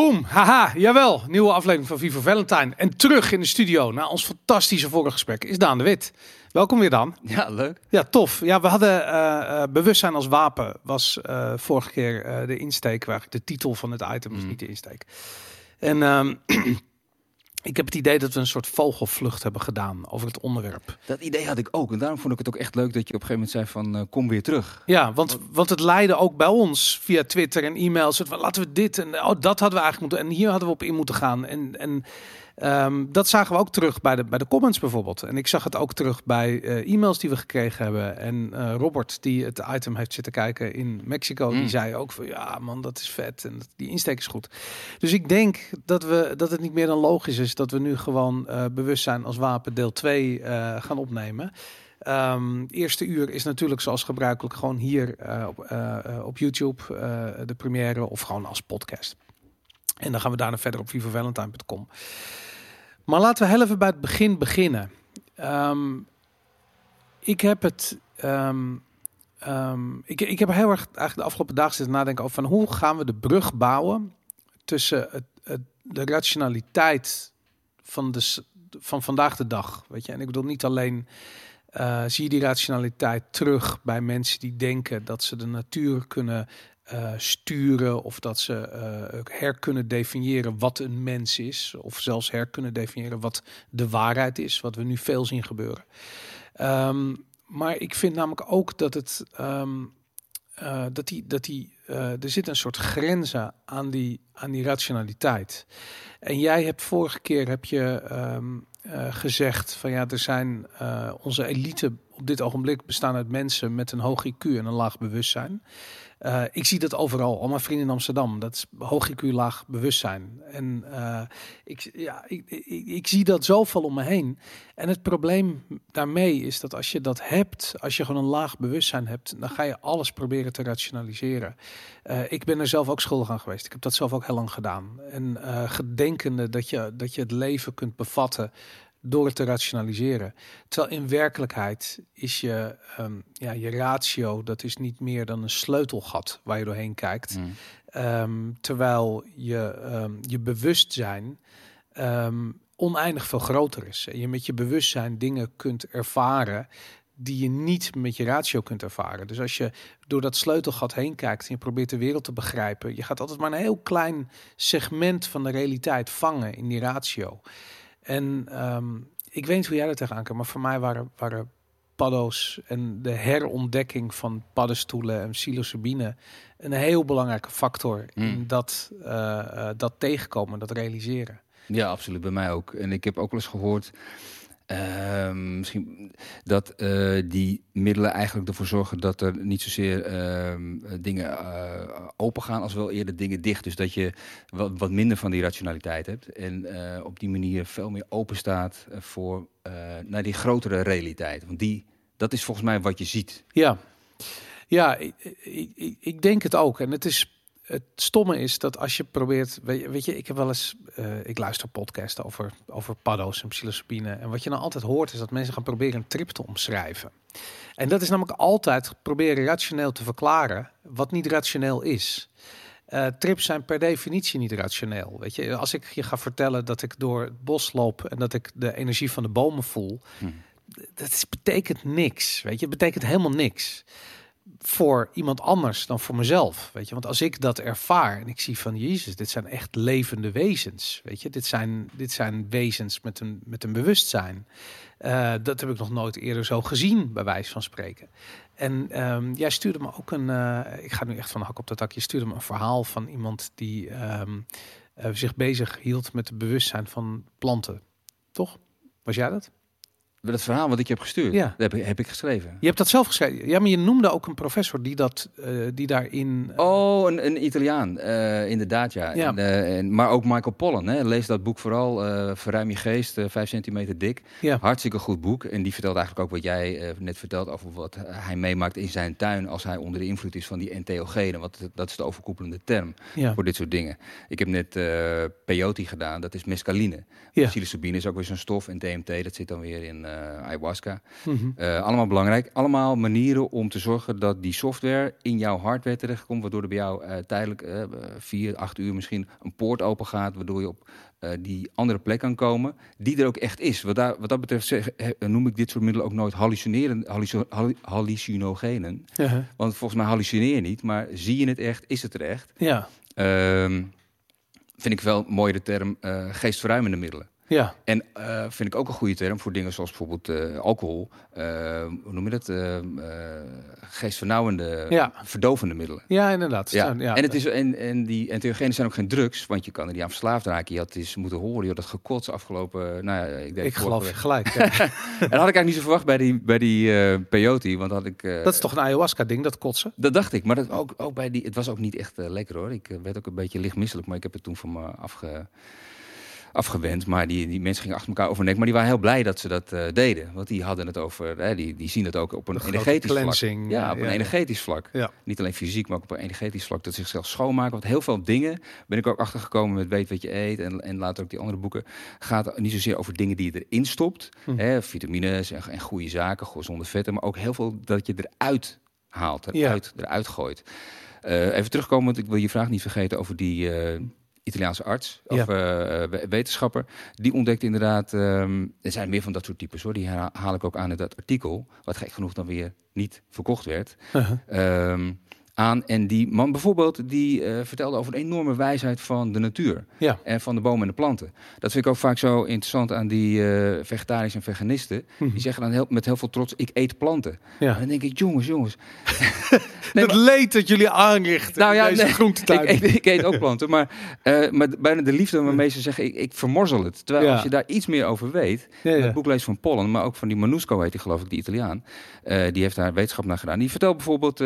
Boom, haha, jawel. Nieuwe aflevering van Vivo Valentine. En terug in de studio na ons fantastische vorige gesprek is Daan de Wit. Welkom weer Dan. Ja, leuk. Ja, tof. Ja, we hadden uh, bewustzijn als wapen was uh, vorige keer uh, de insteek, waar de titel van het item is, mm. niet de insteek. En um, Ik heb het idee dat we een soort vogelvlucht hebben gedaan over het onderwerp. Dat idee had ik ook. En daarom vond ik het ook echt leuk dat je op een gegeven moment zei van uh, kom weer terug. Ja, want, want het leidde ook bij ons via Twitter en e-mails. Laten we dit en oh, dat hadden we eigenlijk moeten. En hier hadden we op in moeten gaan. En, en Um, dat zagen we ook terug bij de, bij de comments bijvoorbeeld. En ik zag het ook terug bij uh, e-mails die we gekregen hebben. En uh, Robert, die het item heeft zitten kijken in Mexico, die mm. zei ook van ja man, dat is vet en die insteek is goed. Dus ik denk dat, we, dat het niet meer dan logisch is dat we nu gewoon uh, bewustzijn als wapen deel 2 gaan opnemen. Um, eerste uur is natuurlijk zoals gebruikelijk gewoon hier op, op YouTube de première of gewoon als podcast. En dan gaan we daarna verder op vivavalentine.com. Maar laten we heel even bij het begin beginnen. Um, ik heb het. Um, um, ik, ik heb heel erg eigenlijk de afgelopen dagen zitten nadenken over van hoe gaan we de brug bouwen tussen het, de rationaliteit van, de, van vandaag de dag. Weet je, en ik bedoel niet alleen. Uh, zie je die rationaliteit terug bij mensen die denken dat ze de natuur kunnen uh, sturen of dat ze uh, her kunnen definiëren wat een mens is, of zelfs her kunnen definiëren wat de waarheid is, wat we nu veel zien gebeuren. Um, maar ik vind namelijk ook dat het um, uh, dat die, dat die, er zit een soort grenzen aan die, aan die rationaliteit. En jij hebt vorige keer heb je um, gezegd van ja, er zijn onze elite op dit ogenblik bestaan uit mensen met een hoog IQ en een laag bewustzijn. Uh, ik zie dat overal, al mijn vrienden in Amsterdam. Dat is hoog laag bewustzijn. En uh, ik, ja, ik, ik, ik, zie dat zoveel om me heen. En het probleem daarmee is dat als je dat hebt, als je gewoon een laag bewustzijn hebt, dan ga je alles proberen te rationaliseren. Uh, ik ben er zelf ook schuldig aan geweest. Ik heb dat zelf ook heel lang gedaan. En gedenkende dat je, dat je het leven kunt bevatten door het te rationaliseren. Terwijl in werkelijkheid is je, um, ja, je ratio, dat is niet meer dan een sleutelgat waar je doorheen kijkt. Mm. Um, terwijl je, um, je bewustzijn oneindig veel groter is. En je met je bewustzijn dingen kunt ervaren die je niet met je ratio kunt ervaren. Dus als je door dat sleutelgat heen kijkt en je probeert de wereld te begrijpen, je gaat altijd maar een heel klein segment van de realiteit vangen in die ratio. En um, ik weet niet hoe jij er tegenaan kan, maar voor mij waren, waren paddo's en de herontdekking van paddenstoelen en psilocybine een heel belangrijke factor in hmm. dat, uh, dat tegenkomen, dat realiseren. Ja, absoluut. Bij mij ook. En ik heb ook wel eens gehoord uh, misschien dat uh, die middelen eigenlijk ervoor zorgen dat er niet zozeer uh, dingen uh, open gaan, als wel eerder dingen dicht. Dus dat je wat, wat minder van die rationaliteit hebt. En op die manier veel meer open staat voor naar die grotere realiteit. Want die, dat is volgens mij wat je ziet. Ja, ja ik, ik, ik denk het ook. En het is het stomme is dat als je probeert, weet je, ik heb wel eens, uh, ik luister podcasts over, over paddo's en psilocybine. En wat je nou altijd hoort is dat mensen gaan proberen een trip te omschrijven. En dat is namelijk altijd proberen rationeel te verklaren wat niet rationeel is. Uh, trips zijn per definitie niet rationeel. Weet je, als ik je ga vertellen dat ik door het bos loop en dat ik de energie van de bomen voel, hm. dat betekent niks. Weet je, het betekent helemaal niks voor iemand anders dan voor mezelf. Weet je, want als ik dat ervaar en ik zie van Jezus, dit zijn echt levende wezens. Weet je, dit zijn, dit zijn wezens met een, met een bewustzijn. Uh, dat heb ik nog nooit eerder zo gezien, bij wijze van spreken. En um, jij stuurde me ook een, uh, ik ga nu echt van de hak op de tak, je stuurde me een verhaal van iemand die um, uh, zich bezig hield met het bewustzijn van planten. Toch? Was jij dat? Het verhaal wat ik je heb gestuurd, ja. heb, heb ik geschreven. Je hebt dat zelf geschreven. Ja, maar je noemde ook een professor die, dat, uh, die daarin... Uh... Oh, een, een Italiaan, uh, inderdaad, ja. ja. En, en, maar ook Michael Pollan, hè. lees dat boek vooral, Verruim je geest, vijf centimeter dik. Ja. Hartstikke goed boek. En die vertelt eigenlijk ook wat jij net vertelt over wat hij meemaakt in zijn tuin... als hij onder de invloed is van die entheogenen. Want dat is de overkoepelende term ja. voor dit soort dingen. Ik heb net peyote gedaan, dat is mescaline. Ja. Psilocybine is ook weer zo'n stof en DMT, dat zit dan weer in eh, ayahuasca. Mhm. Eh, allemaal belangrijk. Allemaal manieren om te zorgen dat die software in jouw hardware terechtkomt. Waardoor er bij jou eh, tijdelijk eh, vier, acht uur misschien een poort open gaat. Waardoor je op eh, die andere plek kan komen. Die er ook echt is. Wat, daar, wat dat betreft zeg, noem ik dit soort middelen ook nooit hallucineren, halluci- hallu- hallucinogenen. Ja. Want volgens mij hallucineer je niet. Maar zie je het echt? Is het er echt? ja, Ehm, vind ik wel mooi de term eh, geestverruimende middelen. Ja, En eh, vind ik ook een goede term voor dingen zoals bijvoorbeeld eh, alcohol. eh, hoe noem je dat? Geestvernauwende, Ja. verdovende middelen. ja, inderdaad. Ja. Ja, En, het is, en, en die entheogenen zijn ook geen drugs, want je kan er niet aan verslaafd raken. Je had eens moeten horen, je had dat gekots afgelopen... Nou ja, ik, denk ik geloof je gelijk. En dat had ik eigenlijk niet zo verwacht bij die, bij die peyote, want had ik... dat is toch een ayahuasca-ding, dat kotsen? dat dacht ik, maar dat ook, ook bij die, het was ook niet echt lekker hoor. Ik werd ook een beetje lichtmisselijk, maar ik heb het toen van me afge, afgewend. Maar die, die mensen gingen achter elkaar over nek. Maar die waren heel blij dat ze dat eh, deden. Want die hadden het over, hè, die, die zien het ook op een energetisch vlak. cleansing, Ja, ja, op een ja, energetisch vlak. Ja. Niet alleen fysiek, maar ook op een energetisch vlak. Dat zichzelf schoonmaken. Want heel veel dingen ben ik ook achtergekomen met Weet wat je eet. En, en later ook die andere boeken. Gaat niet zozeer over dingen die je erin stopt. Hm. Hè, vitamines en, en goede zaken, gezonde vetten. Maar ook heel veel dat je eruit haalt, eruit, eruit gooit. Eh, even terugkomen, want ik wil je vraag niet vergeten over die eh, Italiaanse arts of eh, we- wetenschapper. Die ontdekte inderdaad, ehm, er zijn meer van dat soort types hoor. Die haal, haal ik ook aan in dat artikel, wat gek genoeg dan weer niet verkocht werd. Uh-huh. Ehm, aan. En die man bijvoorbeeld, die eh, vertelde over de enorme wijsheid van de natuur. Ja. En van de bomen en de planten. Dat vind ik ook vaak zo interessant aan die vegetariërs en veganisten. Mhm. Die zeggen dan heel, met heel veel trots, ik eet planten. Ja. En dan denk ik, jongens, jongens. Nee, het leed dat jullie aanrichten Nou ja, deze nee, groentetuin. ik, eet, ik eet ook planten, maar, eh, maar bijna de liefde waarmee ze zeggen, ik, ik vermorzel het. Terwijl Ja. als je daar iets meer over weet, ja, het boek leest van Pollen, maar ook van die Manusco heet die geloof ik, die Italiaan. die heeft daar wetenschap naar gedaan. Die vertelt bijvoorbeeld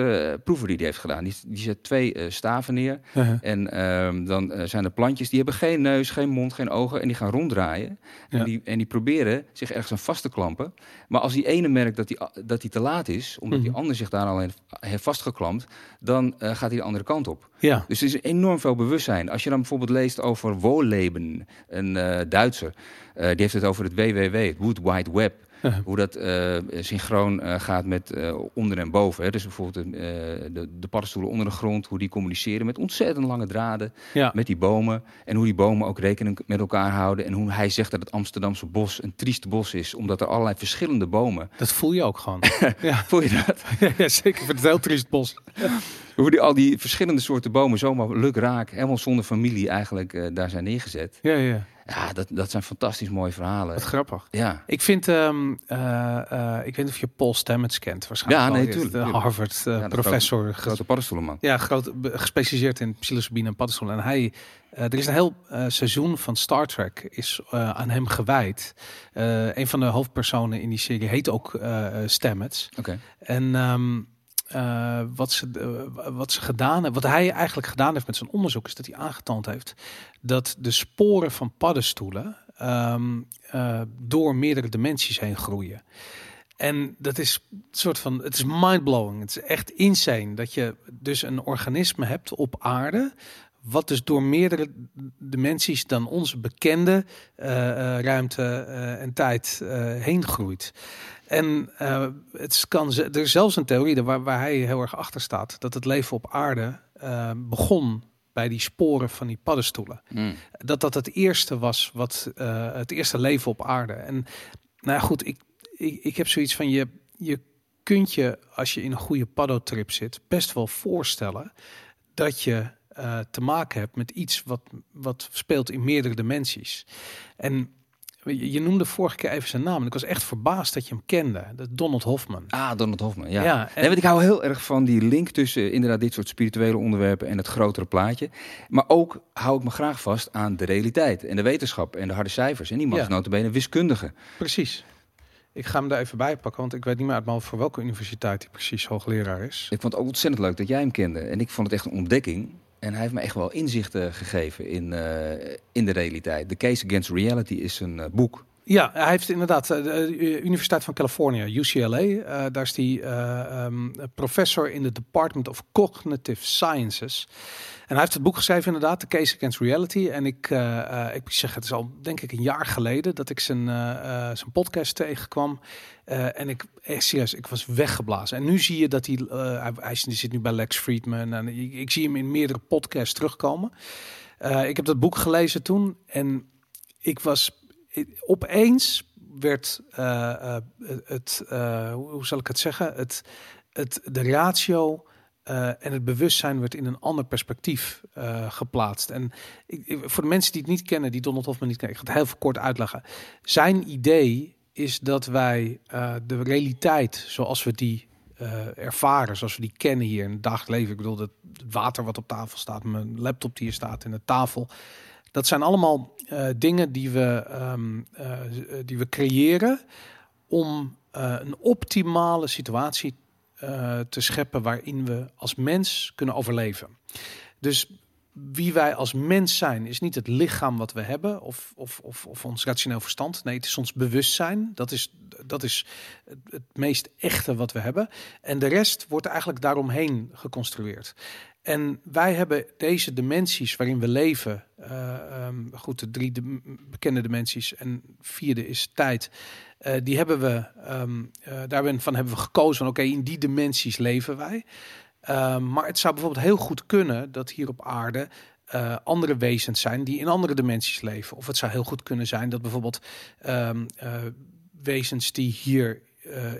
proeven die hij heeft gedaan. Die, die zet twee eh, staven neer Uh-huh. en ehm, dan eh, zijn er plantjes, die hebben geen neus, geen mond, geen ogen en die gaan ronddraaien. Ja. En, die, en die proberen zich ergens aan vast te klampen. Maar als die ene merkt dat die, dat die te laat is, omdat Mhm. die ander zich daar al heeft, heeft vastgeklampt, dan eh, gaat hij de andere kant op. ja. Dus er is enorm veel bewustzijn. Als je dan bijvoorbeeld leest over Wohleben, een Duitser, die heeft het over het WWW, het Wood Wide Web. Hoe dat eh, synchroon eh, gaat met eh, onder en boven. Hè. Dus bijvoorbeeld de, de paddenstoelen onder de grond, hoe die communiceren met ontzettend lange draden ja. met die bomen. En hoe die bomen ook rekening met elkaar houden. En hoe hij zegt dat het Amsterdamse bos een triest bos is, omdat er allerlei verschillende bomen. Dat voel je ook gewoon. ja. Voel je dat? ja, zeker. Ik vind het heel triest bos. Hoe die, al die verschillende soorten bomen zomaar luk raak, helemaal zonder familie eigenlijk daar zijn neergezet. Ja, ja. Ja, dat, dat zijn fantastisch mooie verhalen. Wat grappig. Ja, Ik vind, eh, ik weet niet of je Paul Stamets kent waarschijnlijk. Ja, nee, tuurlijk, De. Harvard eh, Ja, professor. grote paddenstoelenman. Ja, groot, gespecialiseerd in psilocybine en paddenstoelen. En hij, er is een heel seizoen van Star Trek is aan hem gewijd. Een van de hoofdpersonen in die serie heet ook Stamets. Oké. En ehm, eh, wat, ze, eh, wat ze gedaan hebben, wat hij eigenlijk gedaan heeft met zijn onderzoek, is dat hij aangetoond heeft dat de sporen van paddenstoelen ehm, eh, door meerdere dimensies heen groeien. En dat is een soort van, het is mindblowing. Het is echt insane dat je dus een organisme hebt op aarde. Wat dus door meerdere dimensies dan onze bekende eh, eh, ruimte eh, en tijd eh, heen groeit. En het kan, er is zelfs een theorie waar, waar hij heel erg achter staat, dat het leven op aarde begon bij die sporen van die paddenstoelen Mm. dat dat het eerste was wat het eerste leven op aarde. En nou ja, goed, ik, ik, ik heb zoiets van je, je kunt je als je in een goede paddotrip zit best wel voorstellen dat je eh, te maken hebt met iets wat, wat speelt in meerdere dimensies. En je, noemde vorige keer even zijn naam en ik was echt verbaasd dat je hem kende. Dat Donald Hoffman. Ah, Donald Hoffman, ja. Ja, en- Nee, want ik hou heel erg van die link tussen inderdaad dit soort spirituele onderwerpen en het grotere plaatje. Maar ook hou ik me graag vast aan de realiteit en de wetenschap en de harde cijfers. En die man Ja. is notabene wiskundige. Precies. Ik ga hem daar even bij pakken, want ik weet niet meer uit mijn hoofd voor welke universiteit hij precies hoogleraar is. Ik vond het ook ontzettend leuk dat jij hem kende. En ik vond het echt een ontdekking. En hij heeft me echt wel inzichten gegeven in, eh, in de realiteit. The Case Against Reality is een eh, boek. Ja, hij heeft inderdaad uh, de Universiteit van California, UCLA. Uh, daar is hij um, professor in de Department of Cognitive Sciences. En hij heeft het boek geschreven inderdaad, The Case Against Reality. En ik, ik zeg, het is al denk ik een jaar geleden dat ik zijn, zijn podcast tegenkwam. en ik, echt serieus, ik was weggeblazen. En nu zie je dat hij, hij, hij, zit nu bij Lex Friedman. En ik, ik zie hem in meerdere podcasts terugkomen. ik heb dat boek gelezen toen en ik was opeens werd uh, het, uh, hoe zal ik het zeggen, het, het, de ratio en het bewustzijn werd in een ander perspectief geplaatst. En ik, voor de mensen die het niet kennen, die Donald Hoffman niet kennen, ik ga het heel kort uitleggen. Zijn idee is dat wij de realiteit zoals we die ervaren, zoals we die kennen hier in het dagelijks leven. Ik bedoel, het water wat op tafel staat, mijn laptop die hier staat in de tafel. Dat zijn allemaal uh, dingen die we, um, uh, die we creëren om uh, een optimale situatie te scheppen waarin we als mens kunnen overleven. Dus wie wij als mens zijn, is niet het lichaam wat we hebben of, of, of, of ons rationeel verstand. Nee, het is ons bewustzijn. Dat is, dat is het, meest echte wat we hebben. En de rest wordt eigenlijk daaromheen geconstrueerd. En wij hebben deze dimensies waarin we leven, uh, um, goed, de drie de bekende dimensies en vierde is tijd. Uh, die hebben we, um, uh, daarvan hebben we gekozen van oké, in die dimensies leven wij. Um, maar het zou bijvoorbeeld heel goed kunnen dat hier op aarde andere wezens zijn die in andere dimensies leven. Of het zou heel goed kunnen zijn dat bijvoorbeeld wezens die hier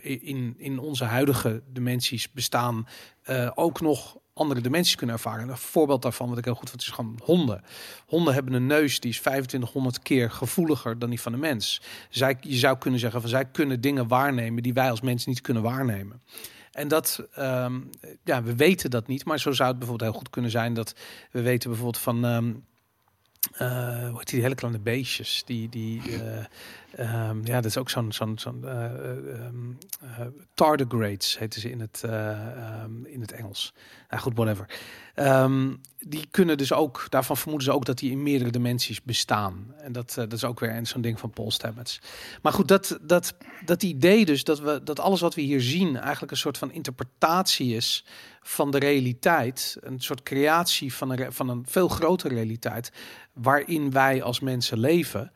in, in onze huidige dimensies bestaan, ook nog andere dimensies kunnen ervaren. Een voorbeeld daarvan, wat ik heel goed vind, is gewoon honden. Honden hebben een neus die is 2500 keer gevoeliger dan die van de mens. Zij, je zou kunnen zeggen van zij kunnen dingen waarnemen die wij als mensen niet kunnen waarnemen. En dat, um, ja, we weten dat niet, maar zo zou het bijvoorbeeld heel goed kunnen zijn dat we weten bijvoorbeeld van. Um, hoe die hele kleine beestjes die die uh, Um, ja, dat is ook zo'n zo'n zo'n uh, um, uh, tardigrades heten ze in het, um, in het Engels. Nou goed, whatever. die kunnen dus ook, daarvan vermoeden ze ook dat die in meerdere dimensies bestaan. En dat, dat is ook weer zo'n ding van Paul Stamets. Maar goed, dat, dat, dat idee dus dat, we, dat alles wat we hier zien eigenlijk een soort van interpretatie is van de realiteit. Een soort creatie van een, van een veel grotere realiteit waarin wij als mensen leven.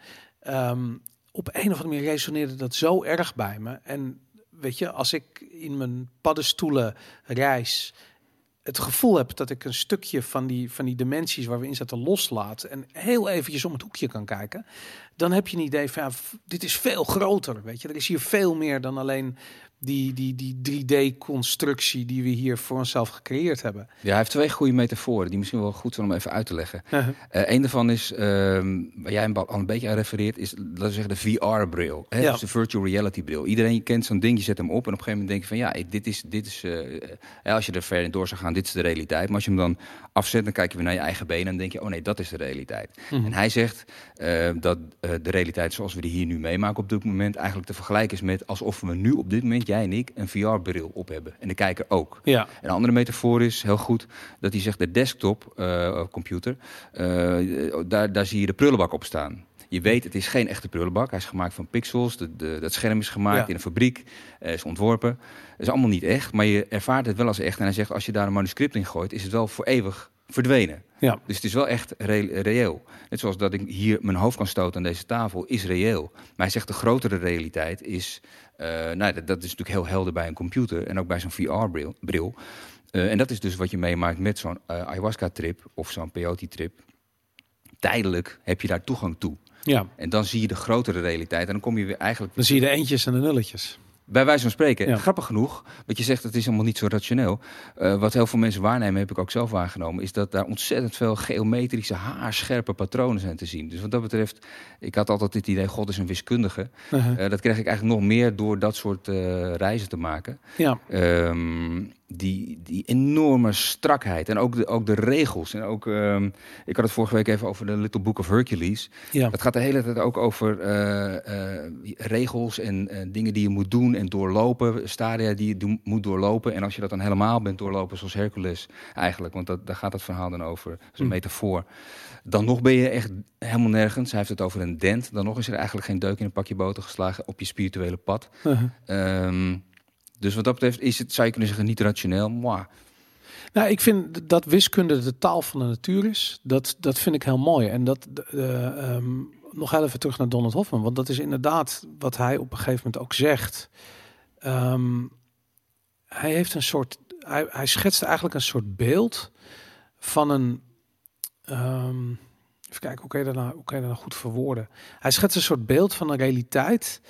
Op een of andere manier resoneerde dat zo erg bij me. En weet je, als ik in mijn paddenstoelen reis, het gevoel heb dat ik een stukje van die, van die dimensies waar we in zitten loslaat en heel eventjes om het hoekje kan kijken, dan heb je een idee van dit is veel groter. Weet je, er is hier veel meer dan alleen die, die, die 3D-constructie die we hier voor onszelf gecreëerd hebben. Ja, hij heeft twee goede metaforen die misschien wel goed zijn om even uit te leggen. Uh -huh. uh, een daarvan is, uh, waar jij al een beetje aan refereert, is laten we zeggen de VR-bril. Ja. Dus de virtual reality-bril. Iedereen kent zo'n ding, je zet hem op en op een gegeven moment denk je van ja, dit is, dit is uh, als je er ver in door zou gaan, dit is de realiteit. Maar als je hem dan afzet, dan kijk je weer naar je eigen benen en denk je, oh nee, dat is de realiteit. -huh. Mhm. En hij zegt eh, dat de realiteit zoals we die hier nu meemaken op dit moment eigenlijk te vergelijken is met alsof we nu op dit moment jij en ik, een VR-bril op hebben. En de kijker ook. Ja. Een andere metafoor is heel goed dat hij zegt de desktop uh, computer, uh, daar, daar zie je de prullenbak op staan. Je weet, het is geen echte prullenbak. Hij is gemaakt van pixels. De, de, dat scherm is gemaakt ja. in een fabriek. Uh, is ontworpen. Het is allemaal niet echt, maar je ervaart het wel als echt. En hij zegt, als je daar een manuscript in gooit, is het wel voor eeuwig verdwenen. Ja. Dus het is wel echt re reëel. Net zoals dat ik hier mijn hoofd kan stoten aan deze tafel, is reëel. Maar hij zegt de grotere realiteit is... Uh, nou, dat, dat, is natuurlijk heel helder bij een computer en ook bij zo'n VR-bril. bril. Uh, en dat is dus wat je meemaakt met zo'n uh, ayahuasca-trip of zo'n peyote-trip. Tijdelijk heb je daar toegang toe. Ja. En dan zie je de grotere realiteit en dan kom je weer eigenlijk... Dan zie je de eentjes en de nulletjes. Bij wijze van spreken. Ja. Grappig genoeg, wat je zegt, het is allemaal niet zo rationeel. Uh, wat heel veel mensen waarnemen, heb ik ook zelf waargenomen, is dat daar ontzettend veel geometrische, haarscherpe patronen zijn te zien. Dus wat dat betreft, ik had altijd dit idee, God is een wiskundige. Uh -huh. uh, dat kreeg ik eigenlijk nog meer door dat soort uh, reizen te maken. Ja. Um, die, die enorme strakheid en ook de, ook de regels. En ook, ehm, ik had het vorige week even over de Little Book of Hercules. Ja. Het gaat de hele tijd ook over eh, eh, regels en eh, dingen die je moet doen en doorlopen, stadia die je moet doorlopen. En als je dat dan helemaal bent doorlopen, zoals Hercules eigenlijk, want dat, daar gaat het verhaal dan over, dat is een Hm. metafoor. Dan nog ben je echt helemaal nergens. Hij heeft het over een dent. Dan nog is er eigenlijk geen deuk in een pakje boter geslagen op je spirituele pad. Uh-huh. Ehm, dus wat dat betreft is het, zou je kunnen zeggen, niet rationeel. Mwah. Nou, ik vind dat wiskunde de taal van de natuur is. Dat, dat vind ik heel mooi. En dat eh, ehm, nog even terug naar Donald Hoffman. Want dat is inderdaad wat hij op een gegeven moment ook zegt. Ehm, hij heeft een soort. Hij, schetst eigenlijk een soort beeld van een. ehm, even kijken, hoe kan, je dat nou, kan je dat nou goed verwoorden? Hij schetst een soort beeld van een realiteit.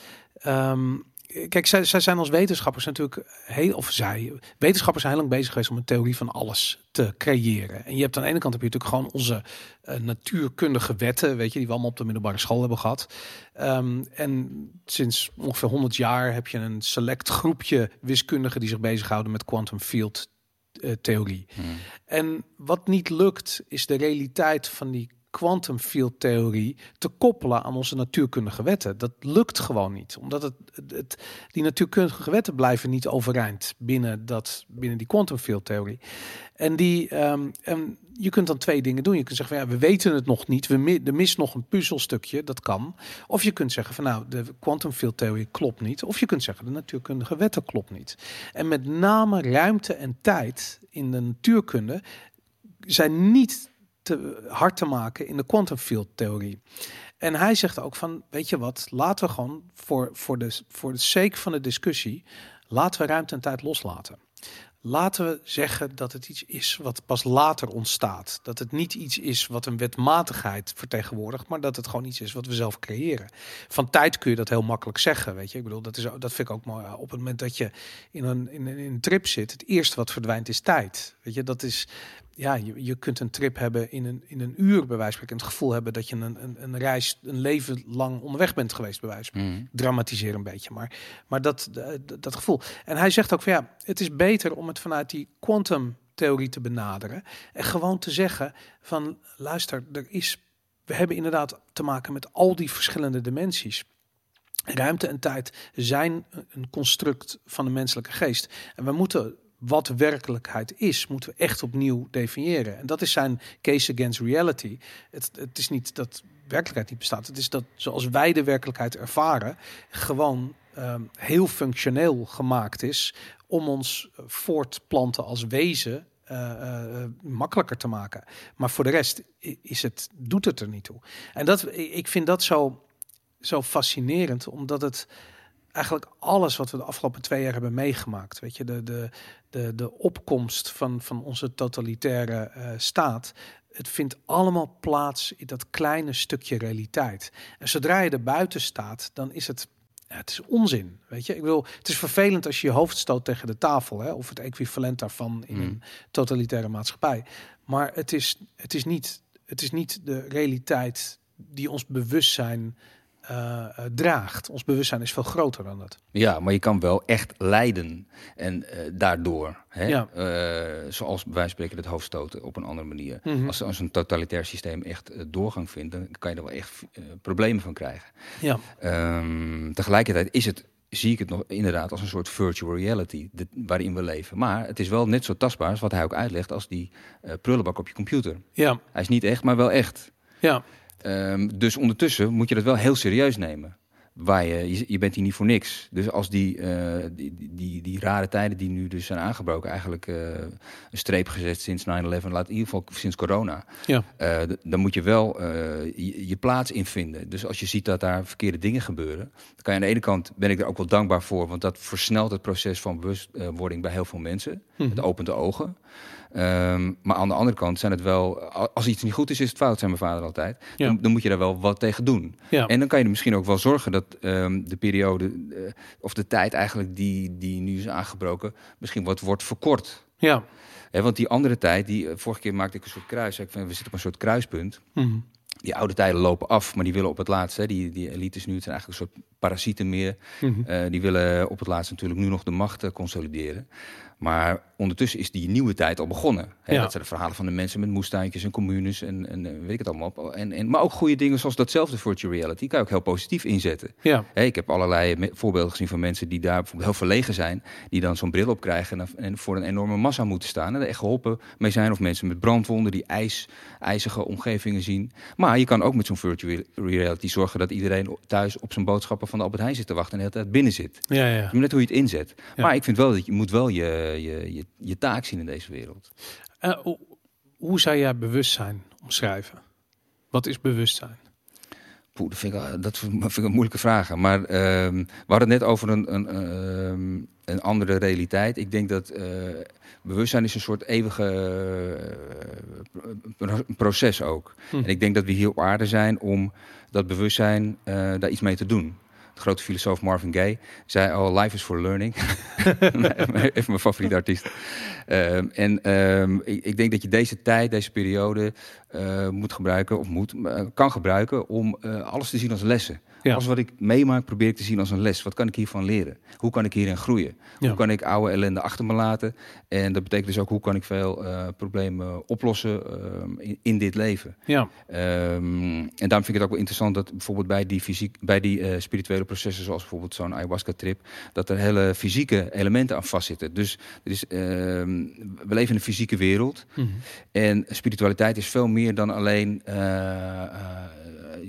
Kijk, zij, zij zijn als wetenschappers natuurlijk heel, of zij, wetenschappers zijn heel lang bezig geweest om een theorie van alles te creëren. En je hebt aan de ene kant heb je natuurlijk gewoon onze eh, natuurkundige wetten, weet je, die we allemaal op de middelbare school hebben gehad. Ehm, en sinds ongeveer 100 jaar heb je een select groepje wiskundigen die zich bezighouden met quantum field eh, theorie. En wat niet lukt, is de realiteit van die quantum field theorie te koppelen aan onze natuurkundige wetten. Dat lukt gewoon niet, omdat het, het, die natuurkundige wetten blijven niet overeind binnen, dat, binnen die quantum field theorie. En, die, ehm, en je kunt dan twee dingen doen. Je kunt zeggen van ja, we weten het nog niet, we er mist nog een puzzelstukje, dat kan. Of je kunt zeggen van nou, de quantum field theorie klopt niet. Of je kunt zeggen de natuurkundige wetten klopt niet. En met name ruimte en tijd in de natuurkunde zijn niet hard te maken in de quantum field theorie. En hij zegt ook van, weet je wat, laten we gewoon voor, voor, de, voor de sake van de discussie, laten we ruimte en tijd loslaten. Laten we zeggen dat het iets is wat pas later ontstaat. Dat het niet iets is wat een wetmatigheid vertegenwoordigt, maar dat het gewoon iets is wat we zelf creëren. Van tijd kun je dat heel makkelijk zeggen, weet je. Ik bedoel, dat, is, dat vind ik ook mooi. Op het moment dat je in een, in, een- in een trip zit, het eerste wat verdwijnt is tijd. Weet je, dat is, ja, je, je kunt een trip hebben in een, in een uur, bij wijze van spreken. En het gevoel hebben dat je een, een, een reis, een leven lang onderweg bent geweest, bij wijze van. Mhm. Dramatiseer een beetje, maar, maar dat, dat, dat gevoel. En hij zegt ook van ja, het is beter om het vanuit die quantum theorie te benaderen. En gewoon te zeggen van luister, er is, we hebben inderdaad te maken met al die verschillende dimensies. Ruimte en tijd zijn een construct van de menselijke geest. En we moeten wat werkelijkheid is, moeten we echt opnieuw definiëren. En dat is zijn case against reality. Het, het is niet dat werkelijkheid niet bestaat. Het is dat zoals wij de werkelijkheid ervaren, gewoon ehm, heel functioneel gemaakt is om ons voortplanten als wezen eh, eh, makkelijker te maken. Maar voor de rest is het, doet het er niet toe. En dat, ik vind dat zo, zo fascinerend, omdat het eigenlijk alles wat we de afgelopen twee jaar hebben meegemaakt, weet je, de, de, de, de opkomst van, van onze totalitaire eh, staat, het vindt allemaal plaats in dat kleine stukje realiteit. En zodra je er buiten staat, dan is het ja, het is onzin, weet je. Ik bedoel, het is vervelend als je je hoofd stoot tegen de tafel, hè, of het equivalent daarvan in Hmm. een totalitaire maatschappij. Maar het is, het is, niet, het is niet de realiteit die ons bewustzijn eh, eh, draagt. Ons bewustzijn is veel groter dan dat. Ja, maar je kan wel echt lijden. En eh, daardoor, hè, Ja. zoals bij wijze van spreken het hoofdstoten op een andere manier. Mhm. Als, als een totalitair systeem echt doorgang vindt, dan kan je er wel echt problemen van krijgen. Ja, Ehm, tegelijkertijd is het, zie ik het nog inderdaad als een soort virtual reality de- waarin we leven. Maar het is wel net zo tastbaar, als wat hij ook uitlegt, als die prullenbak op je computer. ja, Hij is niet echt, maar wel echt. ja. Ehm, dus ondertussen moet je dat wel heel serieus nemen. Waar je, je, je bent hier niet voor niks. Dus als die, eh, die, die, die, die rare tijden die nu dus zijn aangebroken, eigenlijk eh, een streep gezet sinds 9-11, laat in ieder geval sinds corona. Ja. Eh, dan moet je wel je, je plaats invinden. Dus als je ziet dat daar verkeerde dingen gebeuren, dan kan je aan de ene kant ben ik er ook wel dankbaar voor, want dat versnelt het proces van bewustwording bij heel veel mensen. Mhm. Het opent de ogen. Ehm, maar aan de andere kant zijn het wel, als iets niet goed is, is het fout, zei mijn vader altijd. Ja. Dan, dan moet je daar wel wat tegen doen. Ja. En dan kan je er misschien ook wel zorgen dat ehm, de periode, eh, of de tijd eigenlijk die, die nu is aangebroken, misschien wat wordt verkort. ja. Want die andere tijd, die, eh, vorige keer maakte ik een soort kruis. Ik van, we zitten op een soort kruispunt. Mhm. Die oude tijden lopen af, maar die willen op het laatst, hè, die, die elites nu, het zijn eigenlijk een soort parasieten meer. Mhm. Eh, die willen op het laatst natuurlijk nu nog de macht consolideren. Maar ondertussen is die nieuwe tijd al begonnen. Hè, Ja. Dat zijn de verhalen van de mensen met moestuintjes en communes en, en eh, weet ik het allemaal. En, en, maar ook goede dingen zoals datzelfde virtual reality kan je ook heel positief inzetten. Ja, Hè, ik heb allerlei voorbeelden gezien van mensen die daar bijvoorbeeld heel verlegen zijn, die dan zo'n bril op krijgen en, voor een enorme massa moeten staan en er echt geholpen mee zijn. Of mensen met brandwonden die ijs, ijzige omgevingen zien. Maar je kan ook met zo'n virtual reality zorgen dat iedereen thuis op zijn boodschappen van de Albert Heijn zit te wachten en de hele tijd binnen zit. ja, ja. Net hoe je het inzet. Ja. Maar ik vind wel dat je moet wel je, je, je, je taak zien in deze wereld. Eh, hoe, zou jij bewustzijn omschrijven? Wat is bewustzijn? Poeh, dat vind ik, dat vind ik een moeilijke vraag. Maar ehm, we hadden het net over een, een, ehm, een andere realiteit. Ik denk dat eh, bewustzijn is een soort eeuwige eh, pro- proces ook. Hm. En ik denk dat we hier op aarde zijn om dat bewustzijn daar iets mee te doen. Grote filosoof Marvin Gaye zei al, life is for learning. Even mijn favoriete artiest. Ehm, en ehm, ik, ik denk dat je deze tijd, deze periode eh, moet gebruiken, of moet, eh, kan gebruiken om eh, alles te zien als lessen. Ja. Alles wat ik meemaak probeer ik te zien als een les. Wat kan ik hiervan leren? Hoe kan ik hierin groeien? Ja. Hoe kan ik oude ellende achter me laten? En dat betekent dus ook hoe kan ik veel eh, problemen oplossen ehm, in, in dit leven. Ja, Ehm, en daarom vind ik het ook wel interessant dat bijvoorbeeld bij die, fysiek, bij die eh, spirituele processen, zoals bijvoorbeeld zo'n ayahuasca-trip, dat er hele fysieke elementen aan vastzitten. Dus er is, ehm, we leven in een fysieke wereld. Mhm. En spiritualiteit is veel meer dan alleen eh,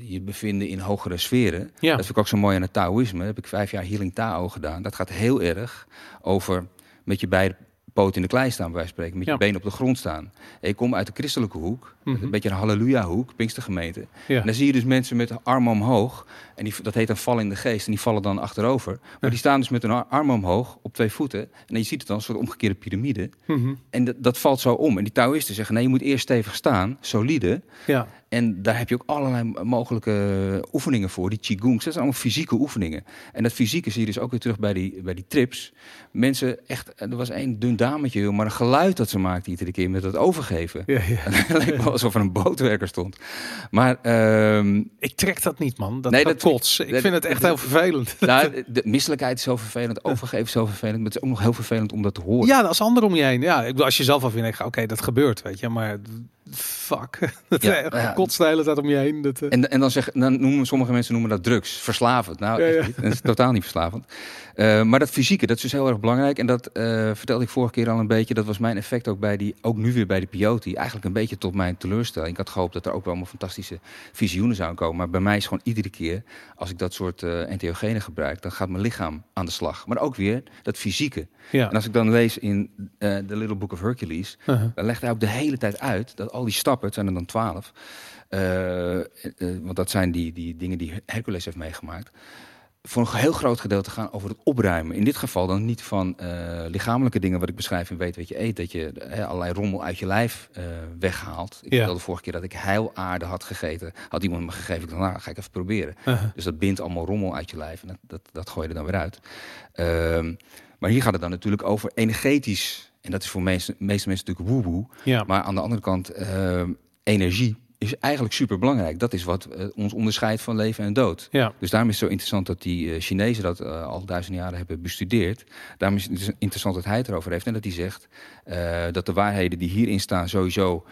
je bevinden in hogere sferen. ja. Dat vind ik ook zo mooi aan het Taoïsme. Daar heb ik vijf jaar Healing Tao gedaan. Dat gaat heel erg over met je beide poten in de klei staan, bij wijze van spreken. Met Ja. je benen op de grond staan. En je komt uit de christelijke hoek. Mhm. Een beetje een halleluja-hoek, Pinkstergemeente. ja. En dan zie je dus mensen met de armen omhoog. En die, dat heet een val in de geest. En die vallen dan achterover. Maar Ja. die staan dus met hun ar- armen omhoog op twee voeten. En je ziet het dan, een soort omgekeerde piramide. Mhm. En dat, dat valt zo om. En die Taoïsten zeggen, nee, je moet eerst stevig staan, solide. ja. En daar heb je ook allerlei mogelijke oefeningen voor. Die Qigongs, dat zijn allemaal fysieke oefeningen. En dat fysieke zie je dus ook weer terug bij die, bij die trips. Mensen, echt, er was één dun dametje, maar een geluid dat ze maakte iedere keer met dat overgeven. ja, ja. Het leek wel alsof er een bootwerker stond. Maar ehm, Ik trek dat niet, man. Dat, Nee, dat dat- kots. Ik dat- vind het echt heel vervelend. nou, de misselijkheid is zo vervelend, overgeven is zo vervelend. Maar het is ook nog heel vervelend om dat te horen. Ja, als anderen om je heen. Ja, ik bedoel, als je zelf al vindt, oké, dat gebeurt, weet je. Maar fuck. Dat Ja, ja, ja. kotst de hele tijd om je heen. Dat, eh, En, en dan, zeggen, dan noemen sommige mensen noemen dat drugs, verslavend. Nou, Ja, echt ja. niet. Dat is totaal niet verslavend. Eh, maar dat fysieke, dat is dus heel erg belangrijk. En dat eh, vertelde ik vorige keer al een beetje. Dat was mijn effect ook bij die, ook nu weer bij de Pioti. Eigenlijk een beetje tot mijn teleurstelling. Ik had gehoopt dat er ook wel allemaal fantastische visioenen zouden komen. Maar bij mij is gewoon iedere keer, als ik dat soort eh entheogenen gebruik, dan gaat mijn lichaam aan de slag. Maar ook weer dat fysieke. ja. En als ik dan lees in The Little Book of Hercules, Uh-huh. dan legt hij ook de hele tijd uit dat al die stappen, het zijn er dan twaalf, want dat zijn die, die dingen die Hercules heeft meegemaakt, voor een heel groot gedeelte gaan over het opruimen. In dit geval dan niet van eh, lichamelijke dingen, wat ik beschrijf in Weet wat je eet, dat je allerlei rommel uit je lijf eh, weghaalt. Ik Ja. vertelde vorige keer dat ik heilaarde had gegeten. Had iemand me gegeven, ik dacht, nou, ga ik even proberen. Uh-huh. Dus dat bindt allemaal rommel uit je lijf en dat, dat, dat gooi je er dan weer uit. Ehm, maar hier gaat het dan natuurlijk over energetisch. En dat is voor meeste, meeste mensen natuurlijk woe Ja. Maar aan de andere kant, ehm, energie is eigenlijk super belangrijk. Dat is wat eh, ons onderscheidt van leven en dood. ja. Dus daarom is het zo interessant dat die eh, Chinezen dat eh, al duizend jaren hebben bestudeerd. Daarom is het dus interessant dat hij het erover heeft. En dat hij zegt dat de waarheden die hierin staan sowieso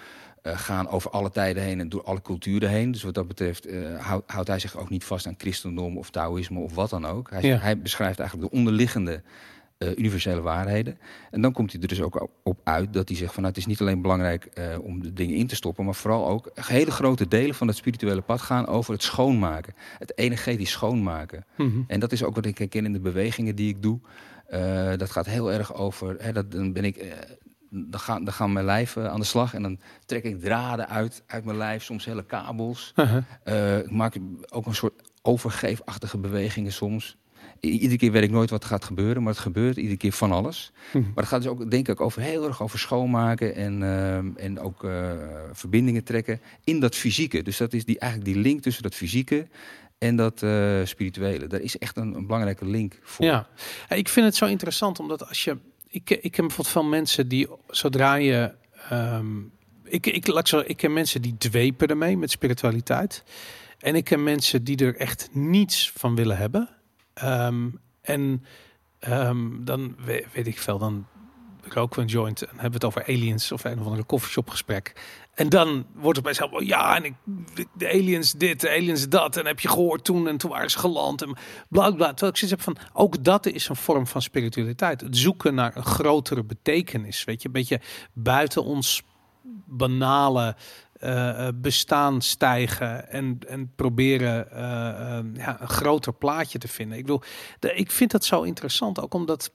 gaan over alle tijden heen en door alle culturen heen. Dus wat dat betreft houdt, houdt hij zich ook niet vast aan christendom of Taoïsme of wat dan ook. Hij, Ja. hij beschrijft eigenlijk de onderliggende eh, universele waarheden. En dan komt hij er dus ook op uit dat hij zegt van nou, het is niet alleen belangrijk eh, om de dingen in te stoppen, maar vooral ook hele grote delen van het spirituele pad gaan over het schoonmaken. Het energetisch schoonmaken. Mhm. En dat is ook wat ik herken in de bewegingen die ik doe. Eh, dat gaat heel erg over. Hè, dat, dan ben ik. dan, gaan, dan gaan mijn lijf aan de slag en dan trek ik draden uit, uit mijn lijf, soms hele kabels. Eh, ik maak ook een soort overgeefachtige bewegingen soms. Iedere keer weet ik nooit wat gaat gebeuren, maar het gebeurt iedere keer van alles. Mhm. Maar het gaat dus ook, denk ik, over heel erg over schoonmaken en, ehm, en ook eh, verbindingen trekken in dat fysieke. Dus dat is die, eigenlijk die link tussen dat fysieke en dat eh, spirituele. Daar is echt een, een belangrijke link voor. Ja, Ja, ik vind het zo interessant omdat als je, ik, ik ken bijvoorbeeld veel mensen die zodra je, ehm, ik, ik, laat ik zo, ik ken mensen die dwepen ermee met spiritualiteit, en ik ken mensen die er echt niets van willen hebben, Ehm, en ehm, dan we- weet ik veel, dan roken we een joint en hebben het over aliens of een of andere koffieshop gesprek. En dan wordt het bij zelf, ja, en ik, de aliens dit, de aliens dat. En heb je gehoord toen en toen waren ze geland en bla bla. Terwijl ik zoiets heb van, ook dat is een vorm van spiritualiteit. Het zoeken naar een grotere betekenis, weet je. Een beetje buiten ons banale uh, bestaan stijgen en, en proberen uh, ja, een groter plaatje te vinden. Ik bedoel, de, ik vind dat zo interessant, ook omdat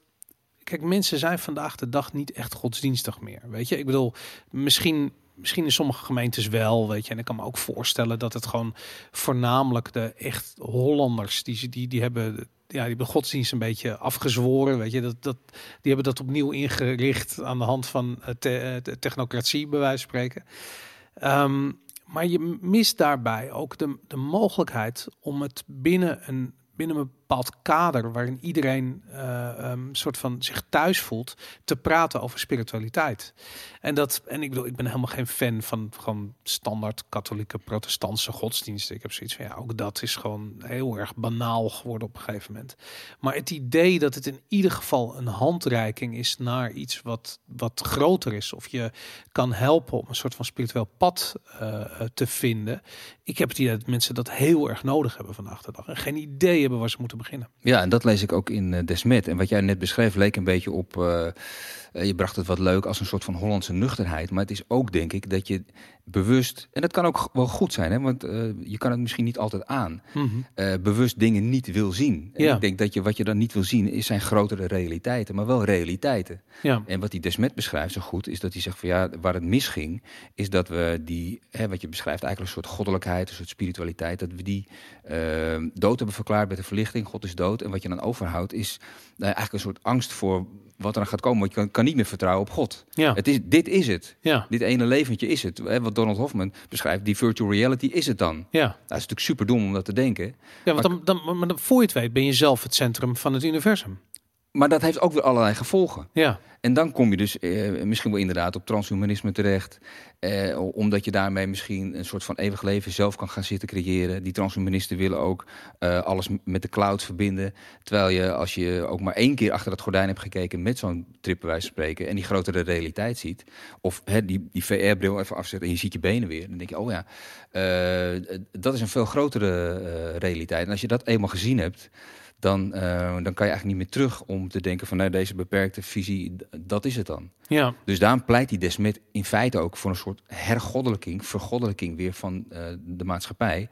kijk, mensen zijn vandaag de dag niet echt godsdienstig meer. Weet je, ik bedoel, misschien, misschien in sommige gemeentes wel, weet je. En ik kan me ook voorstellen dat het gewoon voornamelijk de echt Hollanders, die, die, die hebben ja, die hebben godsdienst een beetje afgezworen. Weet je, dat, dat, die hebben dat opnieuw ingericht aan de hand van te, technocratie, bij wijze van spreken. Um, maar je mist daarbij ook de, de mogelijkheid om het binnen een, binnen een bepaald kader waarin iedereen uh, soort van zich thuis voelt, te praten over spiritualiteit. En dat, en ik bedoel, ik ben helemaal geen fan van gewoon standaard katholieke protestantse godsdiensten. Ik heb zoiets van ja, ook dat is gewoon heel erg banaal geworden op een gegeven moment. Maar het idee dat het in ieder geval een handreiking is naar iets wat, wat groter is, of je kan helpen om een soort van spiritueel pad uh, te vinden. Ik heb het idee dat mensen dat heel erg nodig hebben vandaag de dag en geen idee hebben waar ze moeten beginnen. Ja, en dat lees ik ook in uh, Desmet. En wat jij net beschreef leek een beetje op... Uh, je bracht het wat leuk als een soort van Hollandse nuchterheid. Maar het is ook, denk ik, dat je bewust... En dat kan ook wel goed zijn, hè, want uh, je kan het misschien niet altijd aan. Mm -hmm. bewust dingen niet wil zien. En ja. ik denk dat je wat je dan niet wil zien, is zijn grotere realiteiten. Maar wel realiteiten. Ja. En wat die Desmet beschrijft zo goed, is dat hij zegt van ja, waar het misging... is dat we die, hè, wat je beschrijft, eigenlijk een soort goddelijkheid, een soort spiritualiteit... dat we die dood hebben verklaard met de verlichting. God is dood. En wat je dan overhoudt is eigenlijk een soort angst voor wat er dan gaat komen. Want je kan, kan niet meer vertrouwen op God. Ja. Het is, dit is het. Ja. Dit ene leventje is het. Hè, wat Donald Hoffman beschrijft, die virtual reality is het dan. Ja. Dat is natuurlijk super dom om dat te denken. Ja, want maar, dan, dan, maar dan, voor je het weet ben je zelf het centrum van het universum. Maar dat heeft ook weer allerlei gevolgen. Ja. En dan kom je dus eh, misschien wel inderdaad op transhumanisme terecht. Eh, omdat je daarmee misschien een soort van eeuwig leven zelf kan gaan zitten creëren. Die transhumanisten willen ook uh, alles met de cloud verbinden. Terwijl je, als je ook maar één keer achter dat gordijn hebt gekeken met zo'n trip bij wijze van spreken. En die grotere realiteit ziet. Of hè, die, die VR-bril even afzetten en je ziet je benen weer. Dan denk je, oh ja, uh, dat is een veel grotere realiteit. En als je dat eenmaal gezien hebt dan, uh, dan kan je eigenlijk niet meer terug om te denken van nee, deze beperkte visie, dat is het dan. Ja. Dus daarom pleit die Desmet in feite ook voor een soort hergoddelijking, vergoddelijking weer van uh, de maatschappij.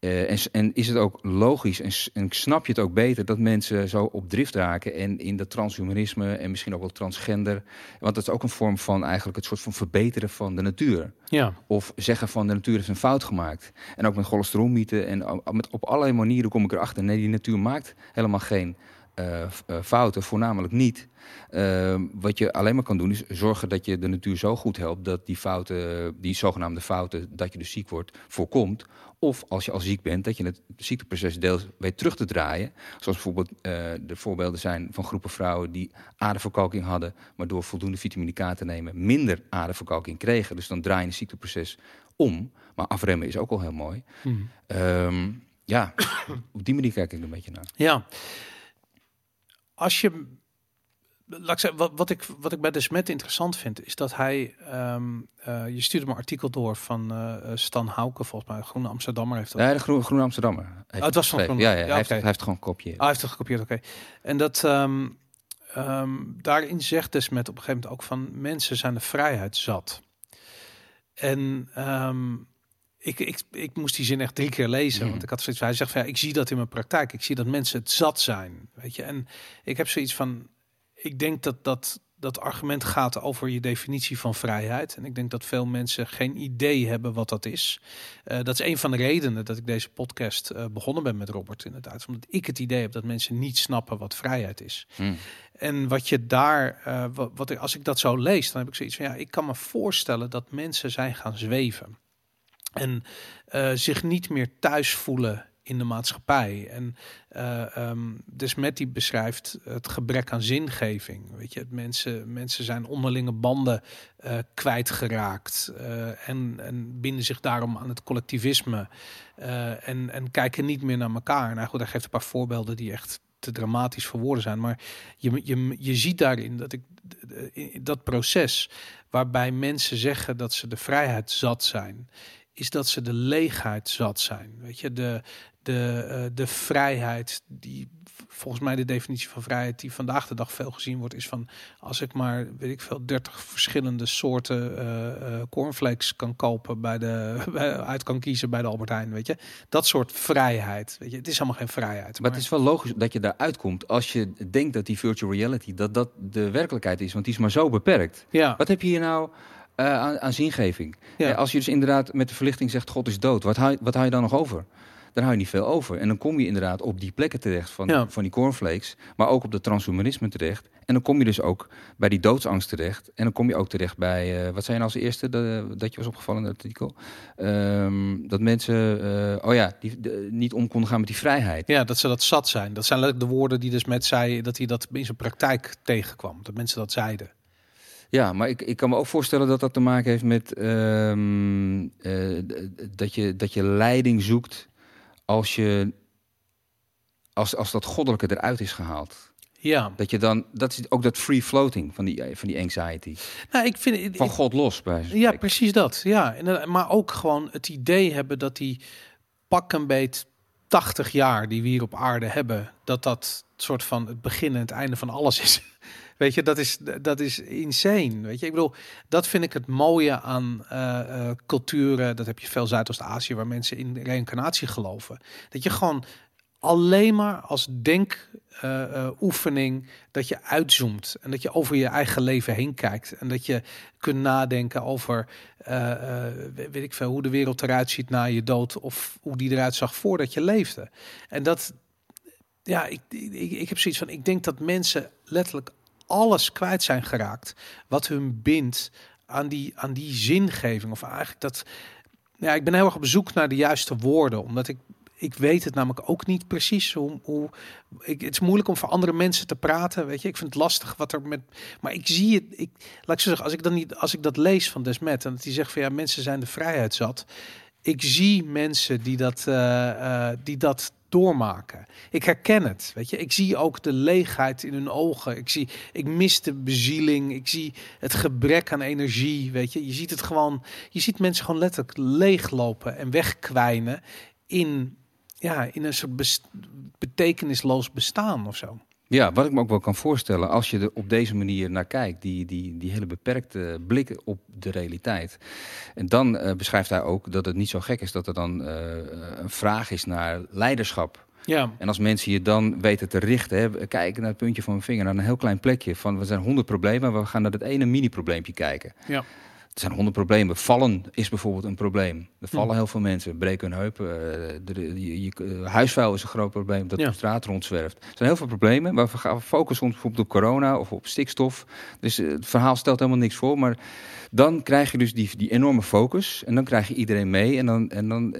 Uh, en, en, is het ook logisch en, en, snap je het ook beter dat mensen zo op drift raken en in dat transhumanisme en misschien ook wel transgender. Want dat is ook een vorm van eigenlijk het soort van verbeteren van de natuur. Ja. Of zeggen van de natuur heeft een fout gemaakt. En ook met cholesterolmythen en met, op allerlei manieren kom ik erachter. Nee, die natuur maakt helemaal geen uh, fouten, voornamelijk niet. Uh, wat je alleen maar kan doen is zorgen dat je de natuur zo goed helpt dat die fouten, die zogenaamde fouten, dat je dus ziek wordt, voorkomt. Of als je al ziek bent, dat je het ziekteproces deels weet terug te draaien. Zoals bijvoorbeeld uh, de voorbeelden zijn van groepen vrouwen die aderverkalking hadden, maar door voldoende vitamine K te nemen minder aderverkalking kregen. Dus dan draai je het ziekteproces om. Maar afremmen is ook al heel mooi. Mm. Um, ja, op die manier kijk ik er een beetje naar. Ja als je laat ik zeggen, wat, wat, ik, wat ik bij de Smet interessant vind, is dat hij, um, uh, je stuurde me een artikel door van uh, Stan Houke, volgens mij, Groene Amsterdammer heeft dat. Ja, de Groene, Groene Amsterdammer. Oh, het was van Groene. Ja, ja, hij, heeft, hij heeft gewoon gekopieerd. Ah, hij heeft het gekopieerd, oké. Okay. En dat, um, um, daarin zegt de Smet op een gegeven moment ook van, mensen zijn de vrijheid zat. En ik, ik, ik moest die zin echt drie keer lezen. Mm. Want ik had zoiets van, hij zegt van, ja, ik zie dat in mijn praktijk. Ik zie dat mensen het zat zijn. Weet je, en ik heb zoiets van, ik denk dat dat, dat argument gaat over je definitie van vrijheid. En ik denk dat veel mensen geen idee hebben wat dat is. Uh, dat is een van de redenen dat ik deze podcast uh, begonnen ben met Robert inderdaad. Omdat ik het idee heb dat mensen niet snappen wat vrijheid is. Mm. En wat je daar, uh, wat, wat ik, als ik dat zo lees, dan heb ik zoiets van, ja, ik kan me voorstellen dat mensen zijn gaan zweven. En zich niet meer thuis voelen in de maatschappij. En uh, um, dus met die beschrijft het gebrek aan zingeving. Weet je, mensen, mensen zijn onderlinge banden uh, kwijtgeraakt uh, en, en binden zich daarom aan het collectivisme en, en kijken niet meer naar elkaar. Nou goed, daar geeft een paar voorbeelden die echt te dramatisch voor woorden zijn. Maar je, je, je ziet daarin dat ik dat proces waarbij mensen zeggen dat ze de vrijheid zat zijn, is dat ze de leegheid zat zijn. Weet je, de, de, uh, de vrijheid die volgens mij de definitie van vrijheid die vandaag de dag veel gezien wordt, is van als ik maar, weet ik veel, 30 verschillende soorten uh, cornflakes kan kopen bij de, uit kan kiezen bij de Albert Heijn, weet je. Dat soort vrijheid, weet je. Het is allemaal geen vrijheid. Maar, het is wel logisch dat je daar uitkomt als je denkt dat die virtual reality, dat dat de werkelijkheid is, want die is maar zo beperkt. Ja. Wat heb je hier nou... Uh, aan, aan zingeving. Ja. als je dus inderdaad met de verlichting zegt: God is dood, wat hou, wat hou je dan nog over? Dan hou je niet veel over. En dan kom je inderdaad op die plekken terecht van, van die cornflakes, maar ook op de transhumanisme terecht. En dan kom je dus ook bij die doodsangst terecht. En dan kom je ook terecht bij, uh, wat zijn nou als eerste de, dat je was opgevallen in het artikel? Um, dat mensen, uh, oh ja, die, niet om konden gaan met die vrijheid. Ja, dat ze dat zat zijn. Dat zijn letterlijk de woorden die dus met zei dat hij dat in zijn praktijk tegenkwam. Dat mensen dat zeiden. Ja, maar ik, ik kan me ook voorstellen dat dat te maken heeft met um, uh, dat, je, dat je leiding zoekt als je als, als dat goddelijke eruit is gehaald. Ja. Dat je dan, dat is ook dat free floating van die, van die anxiety. Nou, ik vind van God los bij. Ja, precies dat. Ja, en, maar ook gewoon het idee hebben dat die pak een beet 80 jaar die we hier op aarde hebben, dat dat soort van het begin en het einde van alles is. Weet je, dat is, dat is insane. Weet je, ik bedoel, dat vind ik het mooie aan uh, culturen. Dat heb je veel Zuidoost-Azië, waar mensen in reïncarnatie geloven. Dat je gewoon alleen maar als denkoefening uh, dat je uitzoomt en dat je over je eigen leven heen kijkt en dat je kunt nadenken over weet ik veel hoe de wereld eruit ziet na je dood of hoe die eruit zag voordat je leefde. En dat ja, ik, ik, ik heb zoiets van ik denk dat mensen letterlijk alles kwijt zijn geraakt wat hun bindt aan die, aan die zingeving. Of eigenlijk dat. Ja, ik ben heel erg op zoek naar de juiste woorden, omdat ik. Ik weet het namelijk ook niet precies hoe. hoe ik, het is moeilijk om voor andere mensen te praten. Weet je, ik vind het lastig wat er met. Maar ik zie het. Ik, laat ik zeggen, als ik dan niet. Als ik dat lees van Desmet. En dat hij zegt van ja, mensen zijn de vrijheid zat. Ik zie mensen die dat, uh, uh, die dat doormaken. Ik herken het, weet je. Ik zie ook de leegheid in hun ogen. Ik zie, ik mis de bezieling. Ik zie het gebrek aan energie, weet je. Je ziet het gewoon, je ziet mensen gewoon letterlijk leeglopen en wegkwijnen in, ja, in een soort betekenisloos bestaan of zo. Ja, wat ik me ook wel kan voorstellen, als je er op deze manier naar kijkt, die, die, die hele beperkte blik op de realiteit. En dan uh, beschrijft hij ook dat het niet zo gek is dat er dan uh, een vraag is naar leiderschap. Ja. En als mensen je dan weten te richten, hè, kijken naar het puntje van mijn vinger, naar een heel klein plekje van we zijn honderd problemen, we gaan naar dat ene mini-probleempje kijken. Ja. Er zijn honderd problemen. Vallen is bijvoorbeeld een probleem. Er vallen heel veel mensen, breken hun heupen. Uh, de, huisvuil is een groot probleem dat ja. op straat rondzwerft. Er zijn heel veel problemen, maar we gaan focussen ons bijvoorbeeld op corona of op stikstof. Dus uh, het verhaal stelt helemaal niks voor. Maar dan krijg je dus die, die enorme focus en dan krijg je iedereen mee. En, dan, en dan,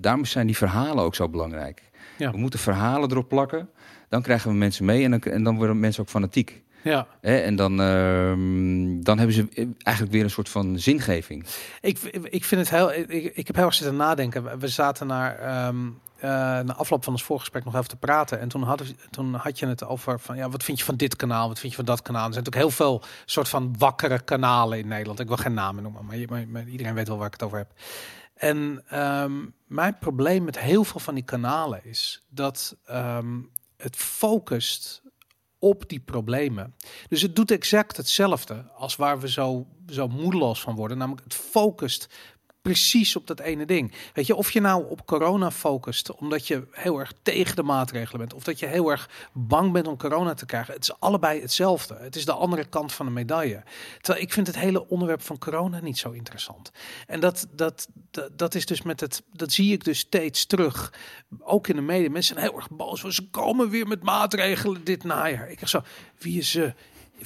daarom zijn die verhalen ook zo belangrijk. Ja. We moeten verhalen erop plakken. Dan krijgen we mensen mee en dan, en dan worden mensen ook fanatiek. Ja. En dan, uh, dan hebben ze eigenlijk weer een soort van zingeving. Ik, ik vind het heel. Ik, ik heb heel erg zitten nadenken. We zaten naar. Um, uh, na afloop van ons voorgesprek nog even te praten. En toen, hadden, toen had je het over van ja, wat vind je van dit kanaal? Wat vind je van dat kanaal? Er zijn natuurlijk heel veel soort van wakkere kanalen in Nederland. Ik wil geen namen noemen, maar, maar, maar iedereen weet wel waar ik het over heb. En um, mijn probleem met heel veel van die kanalen is dat um, het focust op die problemen. Dus het doet exact hetzelfde als waar we zo, zo moedeloos van worden. Namelijk het focust precies op dat ene ding. Weet je, of je nou op corona focust omdat je heel erg tegen de maatregelen bent, of dat je heel erg bang bent om corona te krijgen. Het is allebei hetzelfde. Het is de andere kant van de medaille. Terwijl ik vind het hele onderwerp van corona niet zo interessant. En dat, dat, dat, is dus met het, dat zie ik dus steeds terug. Ook in de media. Mensen zijn heel erg boos. Ze komen weer met maatregelen dit najaar. Ik zeg zo, wie is ze?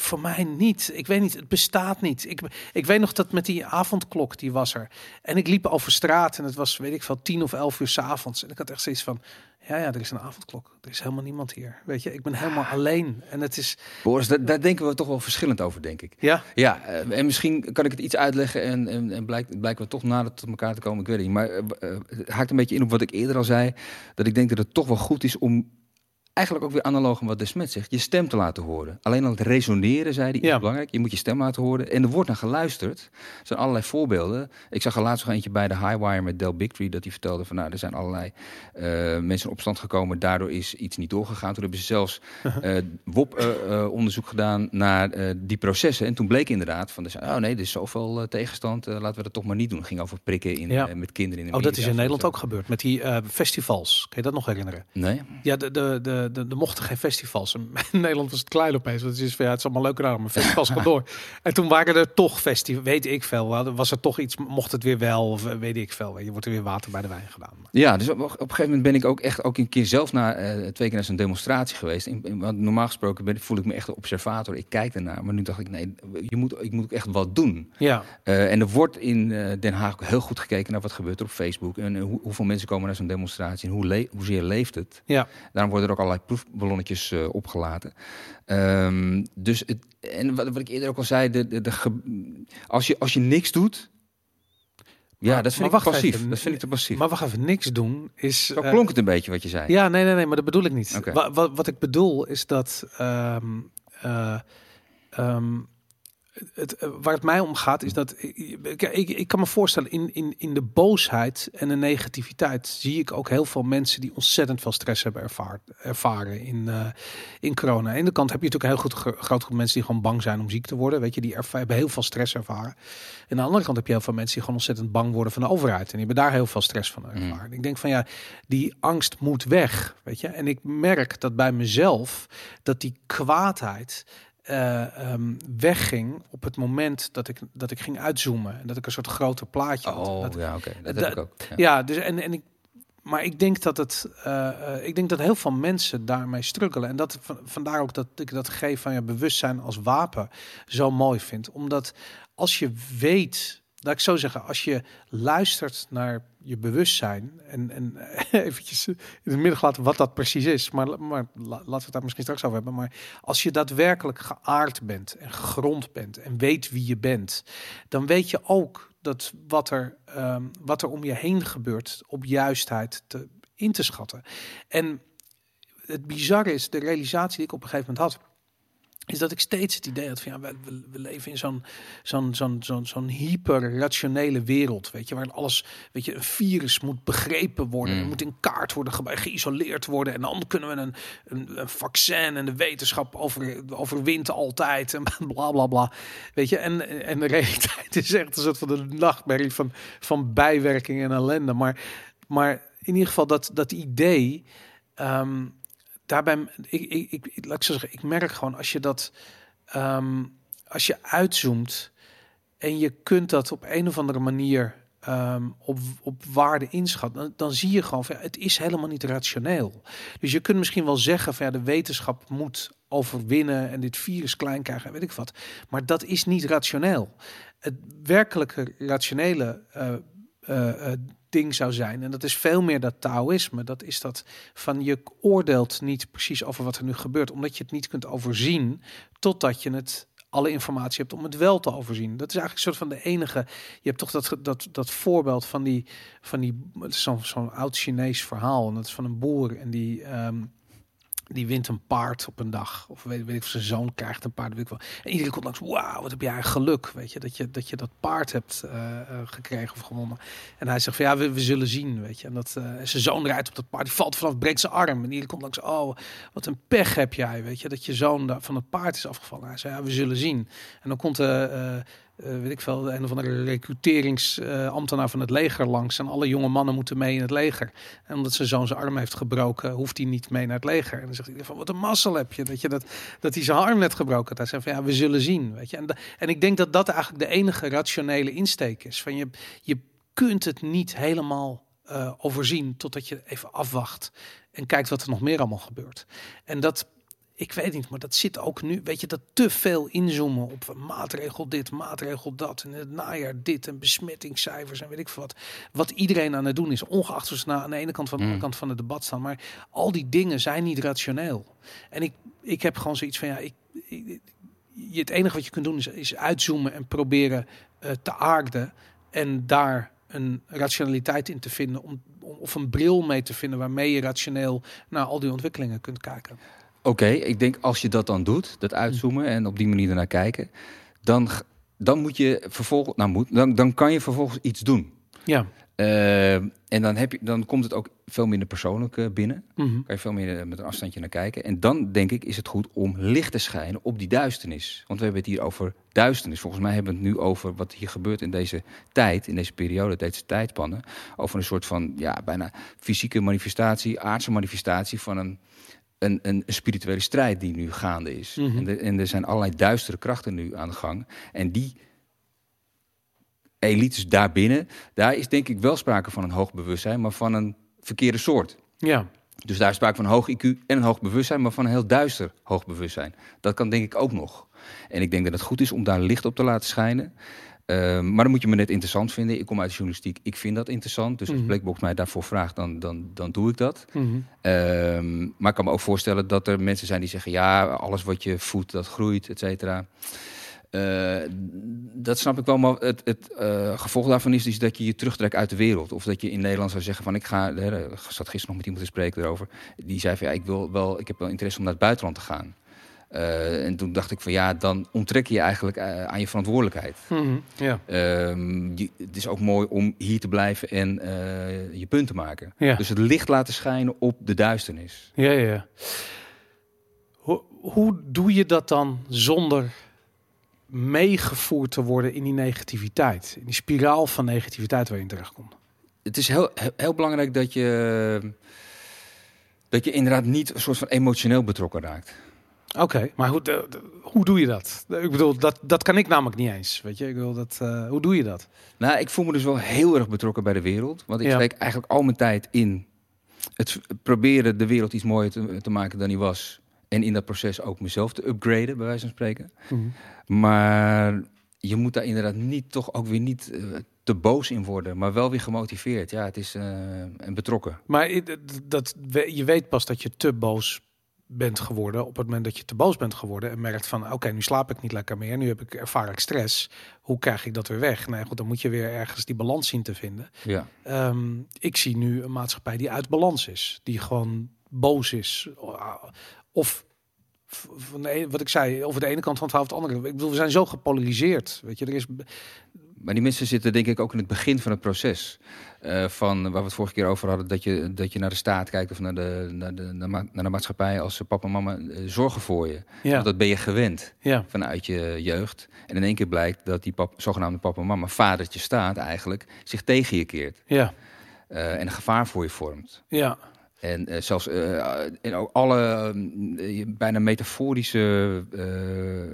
Voor mij niet. Ik weet niet, het bestaat niet. Ik, ik weet nog dat met die avondklok, die was er. En ik liep over straat en het was, weet ik veel, tien of elf uur s avonds. En ik had echt zoiets van, ja, ja, er is een avondklok. Er is helemaal niemand hier. Weet je, ik ben helemaal alleen. En het is... Boris, daar, daar denken we toch wel verschillend over, denk ik. Ja? Ja, en misschien kan ik het iets uitleggen en, en, en blijkt, blijken we toch nader tot elkaar te komen. Ik weet het niet. Maar uh, het haakt een beetje in op wat ik eerder al zei. Dat ik denk dat het toch wel goed is om eigenlijk ook weer analoog aan wat de Smet zegt. Je stem te laten horen. Alleen al het resoneren, zei hij, is Ja. belangrijk. Je moet je stem laten horen. En er wordt naar geluisterd. Er zijn allerlei voorbeelden. Ik zag er laatst nog eentje bij de Highwire met Del Bigtree. Dat hij vertelde van, nou, er zijn allerlei eh, mensen in opstand gekomen. Daardoor is iets niet doorgegaan. Toen hebben ze zelfs eh WOP-onderzoek gedaan naar eh, die processen. En toen bleek inderdaad van, oh nee, er is zoveel eh, tegenstand. eh, laten we dat toch maar niet doen. Het ging over prikken in, Ja. eh, met kinderen in de Oh, dat is in. Nederland ook gebeurd. Met die eh, festivals. Kan je dat nog herinneren? Nee? Ja, de, de, er mochten geen festivals. In Nederland was het klein opeens. Want het is, van, ja, het is allemaal leuk en aardig, maar festivals gaan door. En toen waren er toch festivals, weet ik veel. Was er toch iets, mocht het weer wel, of eh, weet ik veel. Je wordt er weer water bij de wijn gedaan. Ja, dus op, op een gegeven moment ben ik ook echt ook een keer zelf naar eh, twee keer naar zo'n demonstratie geweest. In, in- want normaal gesproken ben, voel ik me echt een observator. Ik kijk ernaar, maar nu dacht ik nee, je moet, ik moet ook echt wat doen. Ja, Eh, en er wordt in eh, Den Haag ook heel goed gekeken naar wat gebeurt er op Facebook en eh, hoe, hoeveel mensen komen naar zo'n demonstratie en hoe le hoezeer leeft het. ja. Daarom worden er ook allerlei proefballonnetjes eh, opgelaten. Ehm, dus het, en wat, wat ik eerder ook al zei, de, de, de ge- als, je, als je niks doet, ja, Maar- dat vind ik passief. even. Dat vind ik te passief. Maar wacht even, niks doen is... Zo eh, klonk het een beetje wat je zei. Ja, nee, nee, nee, maar dat bedoel ik niet. Oké. Wa- wa- wat ik bedoel is dat ehm, eh, ehm, het, eh, waar het mij om gaat, is dat ik, ik, ik, kan me voorstellen, in, in, in de boosheid en de negativiteit zie ik ook heel veel mensen die ontzettend veel stress hebben ervaar, ervaren in, eh, in corona. Aan de ene kant heb je natuurlijk een heel goed gro- groot groep mensen die gewoon bang zijn om ziek te worden. Weet je, die erva- hebben heel veel stress ervaren. En aan de andere kant heb je heel veel mensen die gewoon ontzettend bang worden van de overheid. En die hebben daar heel veel stress van ervaren. Ik denk van ja, die angst moet weg. Weet je, en ik merk dat bij mezelf dat die kwaadheid eh, ehm, wegging op het moment dat ik, dat ik ging uitzoomen. En dat ik een soort groter plaatje had. Oh, Dat- ja, oké. Dat heb ik ook. Ja. ja, dus en, en ik. Maar ik denk dat het, eh, eh, ik denk dat heel veel mensen daarmee struggelen. En dat van, vandaar ook dat ik dat geef van je bewustzijn als wapen zo mooi vind. Omdat als je weet, laat ik zo zeggen, als je luistert naar je bewustzijn en, en eventjes in het midden gelaten wat dat precies is, maar, maar la- laten we het daar misschien straks over hebben. Maar als je daadwerkelijk geaard bent en gegrond bent en weet wie je bent, dan weet je ook dat wat er, ehm, wat er om je heen gebeurt op juistheid te, in te schatten. En het bizarre is, de realisatie die ik op een gegeven moment had, is dat ik steeds het idee had van ja, we, leven in zo'n zo'n zo'n zo'n zo'n hyper-rationele wereld, weet je, waar alles, weet je, een virus moet begrepen worden, Mm. er moet in kaart worden ge- geïsoleerd worden en dan kunnen we een, een, een vaccin en de wetenschap over, overwint altijd en bla bla bla, weet je, en, en de realiteit is echt een soort van de nachtmerrie van, van bijwerking en ellende, maar, maar in ieder geval dat, dat idee, ehm, daarbij, ik, ik, ik, laat ik zo zeggen, ik merk gewoon als je dat, ehm, als je uitzoomt en je kunt dat op een of andere manier ehm, op, op waarde inschatten, dan, dan zie je gewoon, van, het is helemaal niet rationeel. Dus je kunt misschien wel zeggen van ja, de wetenschap moet overwinnen en dit virus klein krijgen, weet ik wat. Maar dat is niet rationeel. Het werkelijke rationele eh, eh, eh, ding zou zijn. En dat is veel meer dat Taoïsme. Dat is dat van je oordeelt niet precies over wat er nu gebeurt, omdat je het niet kunt overzien totdat je het alle informatie hebt om het wel te overzien. Dat is eigenlijk een soort van de enige. Je hebt toch dat, dat, dat voorbeeld van die, van die zo'n zo'n oud Chinees verhaal. En dat is van een boer en die. ehm, die wint een paard op een dag. Of weet, weet ik of zijn zoon krijgt een paard. Weet ik wel. En iedereen komt langs. Wauw, wat heb jij geluk. Weet je, dat je dat, je dat paard hebt eh, eh, gekregen of gewonnen. En hij zegt van ja, we, we zullen zien. Weet je. En dat, eh, zijn zoon rijdt op dat paard. Die valt vanaf, breekt zijn arm. En iedereen komt langs. Oh, wat een pech heb jij. Weet je, dat je zoon van het paard is afgevallen. Hij zei ja, we zullen zien. En dan komt eh, eh, weet ik veel, een of andere recruteringsambtenaar van het leger langs. En alle jonge mannen moeten mee in het leger. En omdat zijn zoon zijn arm heeft gebroken, hoeft hij niet mee naar het leger. En dan zegt hij van, wat een mazzel heb je, dat, je dat, dat hij zijn arm net gebroken had. Hij van, ja, we zullen zien. Weet je? En, en ik denk dat dat eigenlijk de enige rationele insteek is. Van je, je kunt het niet helemaal eh, overzien totdat je even afwacht en kijkt wat er nog meer allemaal gebeurt. En dat, ik weet niet, maar dat zit ook nu, weet je, dat te veel inzoomen op maatregel dit, maatregel dat, en het najaar dit, en besmettingscijfers en weet ik veel wat. Wat iedereen aan het doen is, ongeacht of ze nou aan de ene kant van de Mm. andere kant van het debat staan. Maar al die dingen zijn niet rationeel. En ik, ik heb gewoon zoiets van, ja, ik, het enige wat je kunt doen is, is uitzoomen en proberen eh, te aarden en daar een rationaliteit in te vinden, om, om- of een bril mee te vinden waarmee je rationeel naar al die ontwikkelingen kunt kijken. Oké, ik denk als je dat dan doet, dat uitzoomen en op die manier ernaar kijken, dan, dan moet je vervolgens, nou moet, dan, dan kan je vervolgens iets doen. Ja. Eh, en dan, heb je, dan komt het ook veel minder persoonlijk eh, binnen. Mhm. Kan je veel meer eh, met een afstandje naar kijken. En dan denk ik is het goed om licht te schijnen op die duisternis. Want we hebben het hier over duisternis. Volgens mij hebben we het nu over wat hier gebeurt in deze tijd, in deze periode, deze tijdspannen. Over een soort van ja, bijna fysieke manifestatie, aardse manifestatie van een, een, een spirituele strijd die nu gaande is. Mhm. en, er- en er zijn allerlei duistere krachten nu aan de gang. En die elites daarbinnen, daar is denk ik wel sprake van een hoog bewustzijn, maar van een verkeerde soort. Ja. Dus daar is sprake van een hoog IQ en een hoog bewustzijn, maar van een heel duister hoog bewustzijn. Dat kan denk ik ook nog. En ik denk dat het goed is om daar licht op te laten schijnen. Ehm, maar dan moet je me net interessant vinden. Ik kom uit de journalistiek, ik vind dat interessant. Dus als Mhm. Blackbox mij daarvoor vraagt, dan, dan, dan doe ik dat. Mhm. Ehm, maar ik kan me ook voorstellen dat er mensen zijn die zeggen... ja, alles wat je voedt, dat groeit, et cetera. Eh, dat snap ik wel, maar het, het eh, gevolg daarvan is dus dat je je terugtrekt uit de wereld. Of dat je in Nederland zou zeggen van ik ga... Ik zat gisteren nog met iemand te spreken erover. Die zei van ja, ik, wil wel, ik heb wel interesse om naar het buitenland te gaan. Eh, en toen dacht ik van ja, dan onttrek je je eigenlijk eh, aan je verantwoordelijkheid. Mhm. Ja. Ehm, je- het is ook mooi om hier te blijven en eh, je punt te maken. Ja. Dus het licht laten schijnen op de duisternis. Ja, ja. Hoe, hoe doe je dat dan zonder meegevoerd te worden in die negativiteit? In die spiraal van negativiteit waar je in terechtkomt? Het is heel, heel, heel belangrijk dat je, dat je inderdaad niet een soort van emotioneel betrokken raakt. Oké, maar hoe, de- de- hoe doe je dat? Ik bedoel, dat, dat kan ik namelijk niet eens. Weet je, ik bedoel, dat, eh, hoe doe je dat? Nou, ik voel me dus wel heel erg betrokken bij de wereld. Want ik Ja. steek eigenlijk al mijn tijd in het proberen de wereld iets mooier te, te maken dan die was. En in dat proces ook mezelf te upgraden, bij wijze van spreken. Maar je moet daar inderdaad niet, toch ook weer niet eh, te boos in worden. Maar wel weer gemotiveerd. Ja, het is eh, en betrokken. Maar dat, je weet pas dat je te boos bent geworden op het moment dat je te boos bent geworden en merkt van oké, nu slaap ik niet lekker meer, nu heb ik ervaar ik stress. Hoe krijg ik dat weer weg? Nee, goed, dan moet je weer ergens die balans zien te vinden. Ja. Ehm, ik zie nu een maatschappij die uit balans is, die gewoon boos is. Of van de wat ik zei, over de ene kant van het of de andere. Ik bedoel, we zijn zo gepolariseerd. Weet je, er is. Maar die mensen zitten denk ik ook in het begin van het proces. Eh, van waar we het vorige keer over hadden, dat je, dat je naar de staat kijkt of naar de, naar de, naar de maatschappij als papa en mama eh, zorgen voor je. Ja, Want dat ben je gewend ja, vanuit je jeugd. En in één keer blijkt dat die pap, zogenaamde papa en mama, vadertje staat eigenlijk, zich tegen je keert. ja, eh, en een gevaar voor je vormt. ja, En eh, zelfs en ook alle eh, bijna metaforische eh,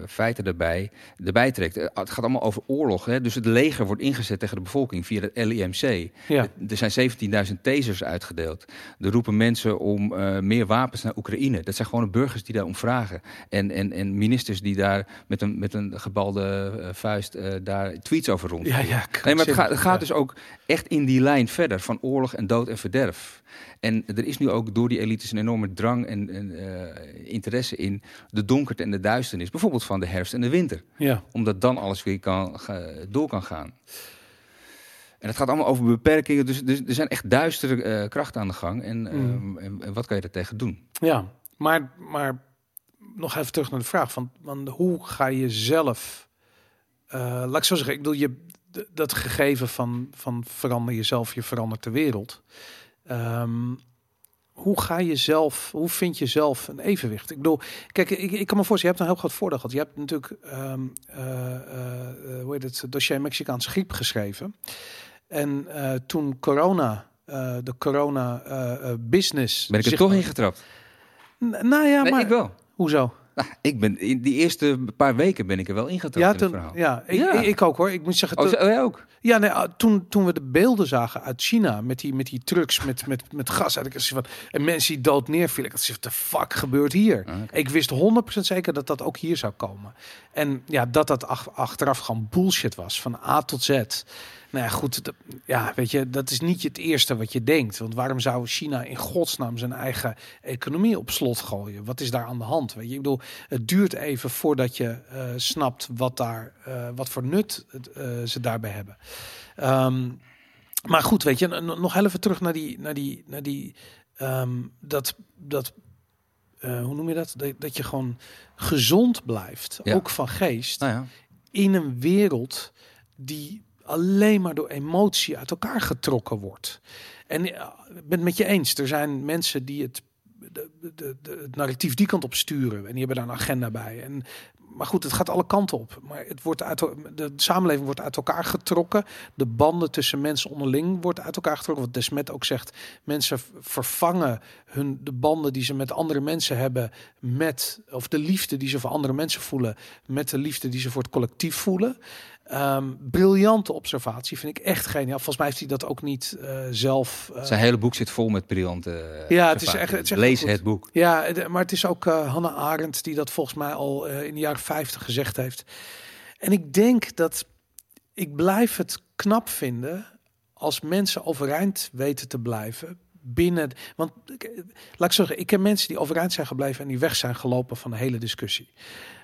feiten erbij, erbij trekt. Het gaat allemaal over oorlog. Hè? Dus het leger wordt ingezet tegen de bevolking via het LIMC. ja. Er zijn 17.000 tasers uitgedeeld. Er roepen mensen om meer wapens naar Oekraïne. Dat zijn gewoon burgers die daar om vragen. En, en, en ministers die daar met een, met een gebalde vuist daar tweets over rond. Ja, ja. Nee, maar het gaat, het gaat dus ook echt in die lijn verder van oorlog en dood en verderf. En er is nu ook door die elites een enorme drang en, en eh, interesse in de donkerte en de duisternis. Bijvoorbeeld van de herfst en de winter. Ja, Omdat dan alles weer kan, door kan gaan. En het gaat allemaal over beperkingen. Dus, dus er zijn echt duistere eh, krachten aan de gang. En, Mm. ehm, en, en wat kan je er tegen doen? ja. Maar, maar nog even terug naar de vraag van, van hoe ga je zelf, eh, laat ik zo zeggen, ik bedoel, je, dat gegeven van, van verander jezelf, je verandert de wereld. Ehm, hoe ga je zelf, hoe vind je zelf een evenwicht? Ik bedoel, kijk, ik, ik kan me voorstellen, je hebt een heel groot voordeel gehad. Je hebt natuurlijk, ehm, eh, eh, eh, hoe heet het, dossier Mexicaanse griep geschreven. En toen corona, de corona business... Ben ik er toch in getrapt? Nou ja, nee, maar ik wel. hoezo? Nou, ik ben, in die eerste paar weken ben ik er wel ingetrapt Ja, in verhaal. ja, ik, Ja. Ik, ik ook hoor. Ik moet zeggen, Oh, toen- oh, jij ook? ja, nee, ah, toen, toen we de beelden zagen uit China met die, met die trucks met, met, met gas, had ik van, en mensen die dood neervielen. Ik dacht, wat de fuck gebeurt hier? Ah. Ik wist 100% zeker dat dat ook hier zou komen. En ja, dat dat ach- achteraf gewoon bullshit was, van A tot Z. Nou ja, goed, dat- ja, weet je, dat is niet het eerste wat je denkt. Want waarom zou China in godsnaam zijn eigen economie op slot gooien? Wat is daar aan de hand? Weet je, ik bedoel, het duurt even voordat je eh, snapt wat daar, eh, wat voor nut eh, ze daarbij hebben. Ehm, Maar goed, weet je, nog even terug naar die, naar die, naar die, ehm, dat, dat, hoe noem je dat? dat? Dat je gewoon gezond blijft, Ja. ook van geest, Nou ja. in een wereld die alleen maar door emotie uit elkaar getrokken wordt. En eh, ik ben het met je eens, er zijn mensen die het, de, de, de, het narratief die kant op sturen en die hebben daar een agenda bij. En, maar goed, het gaat alle kanten op. Maar het wordt uit, de samenleving wordt uit elkaar getrokken. De banden tussen mensen onderling wordt uit elkaar getrokken. Wat Desmet ook zegt, mensen vervangen hun, de banden die ze met andere mensen hebben met, of de liefde die ze voor andere mensen voelen, met de liefde die ze voor het collectief voelen. Ehm, briljante observatie, vind ik echt geniaal. Volgens mij heeft hij dat ook niet eh, zelf. eh, Zijn hele boek zit vol met briljante eh, Ja, het is echt- het is echt Lees het boek. Ja, maar het is ook eh Hannah Arendt die dat volgens mij al in de jaren 50 gezegd heeft. En ik denk dat ik blijf het knap vinden als mensen overeind weten te blijven binnen. Want laat ik zeggen, ik ken mensen die overeind zijn gebleven en die weg zijn gelopen van de hele discussie.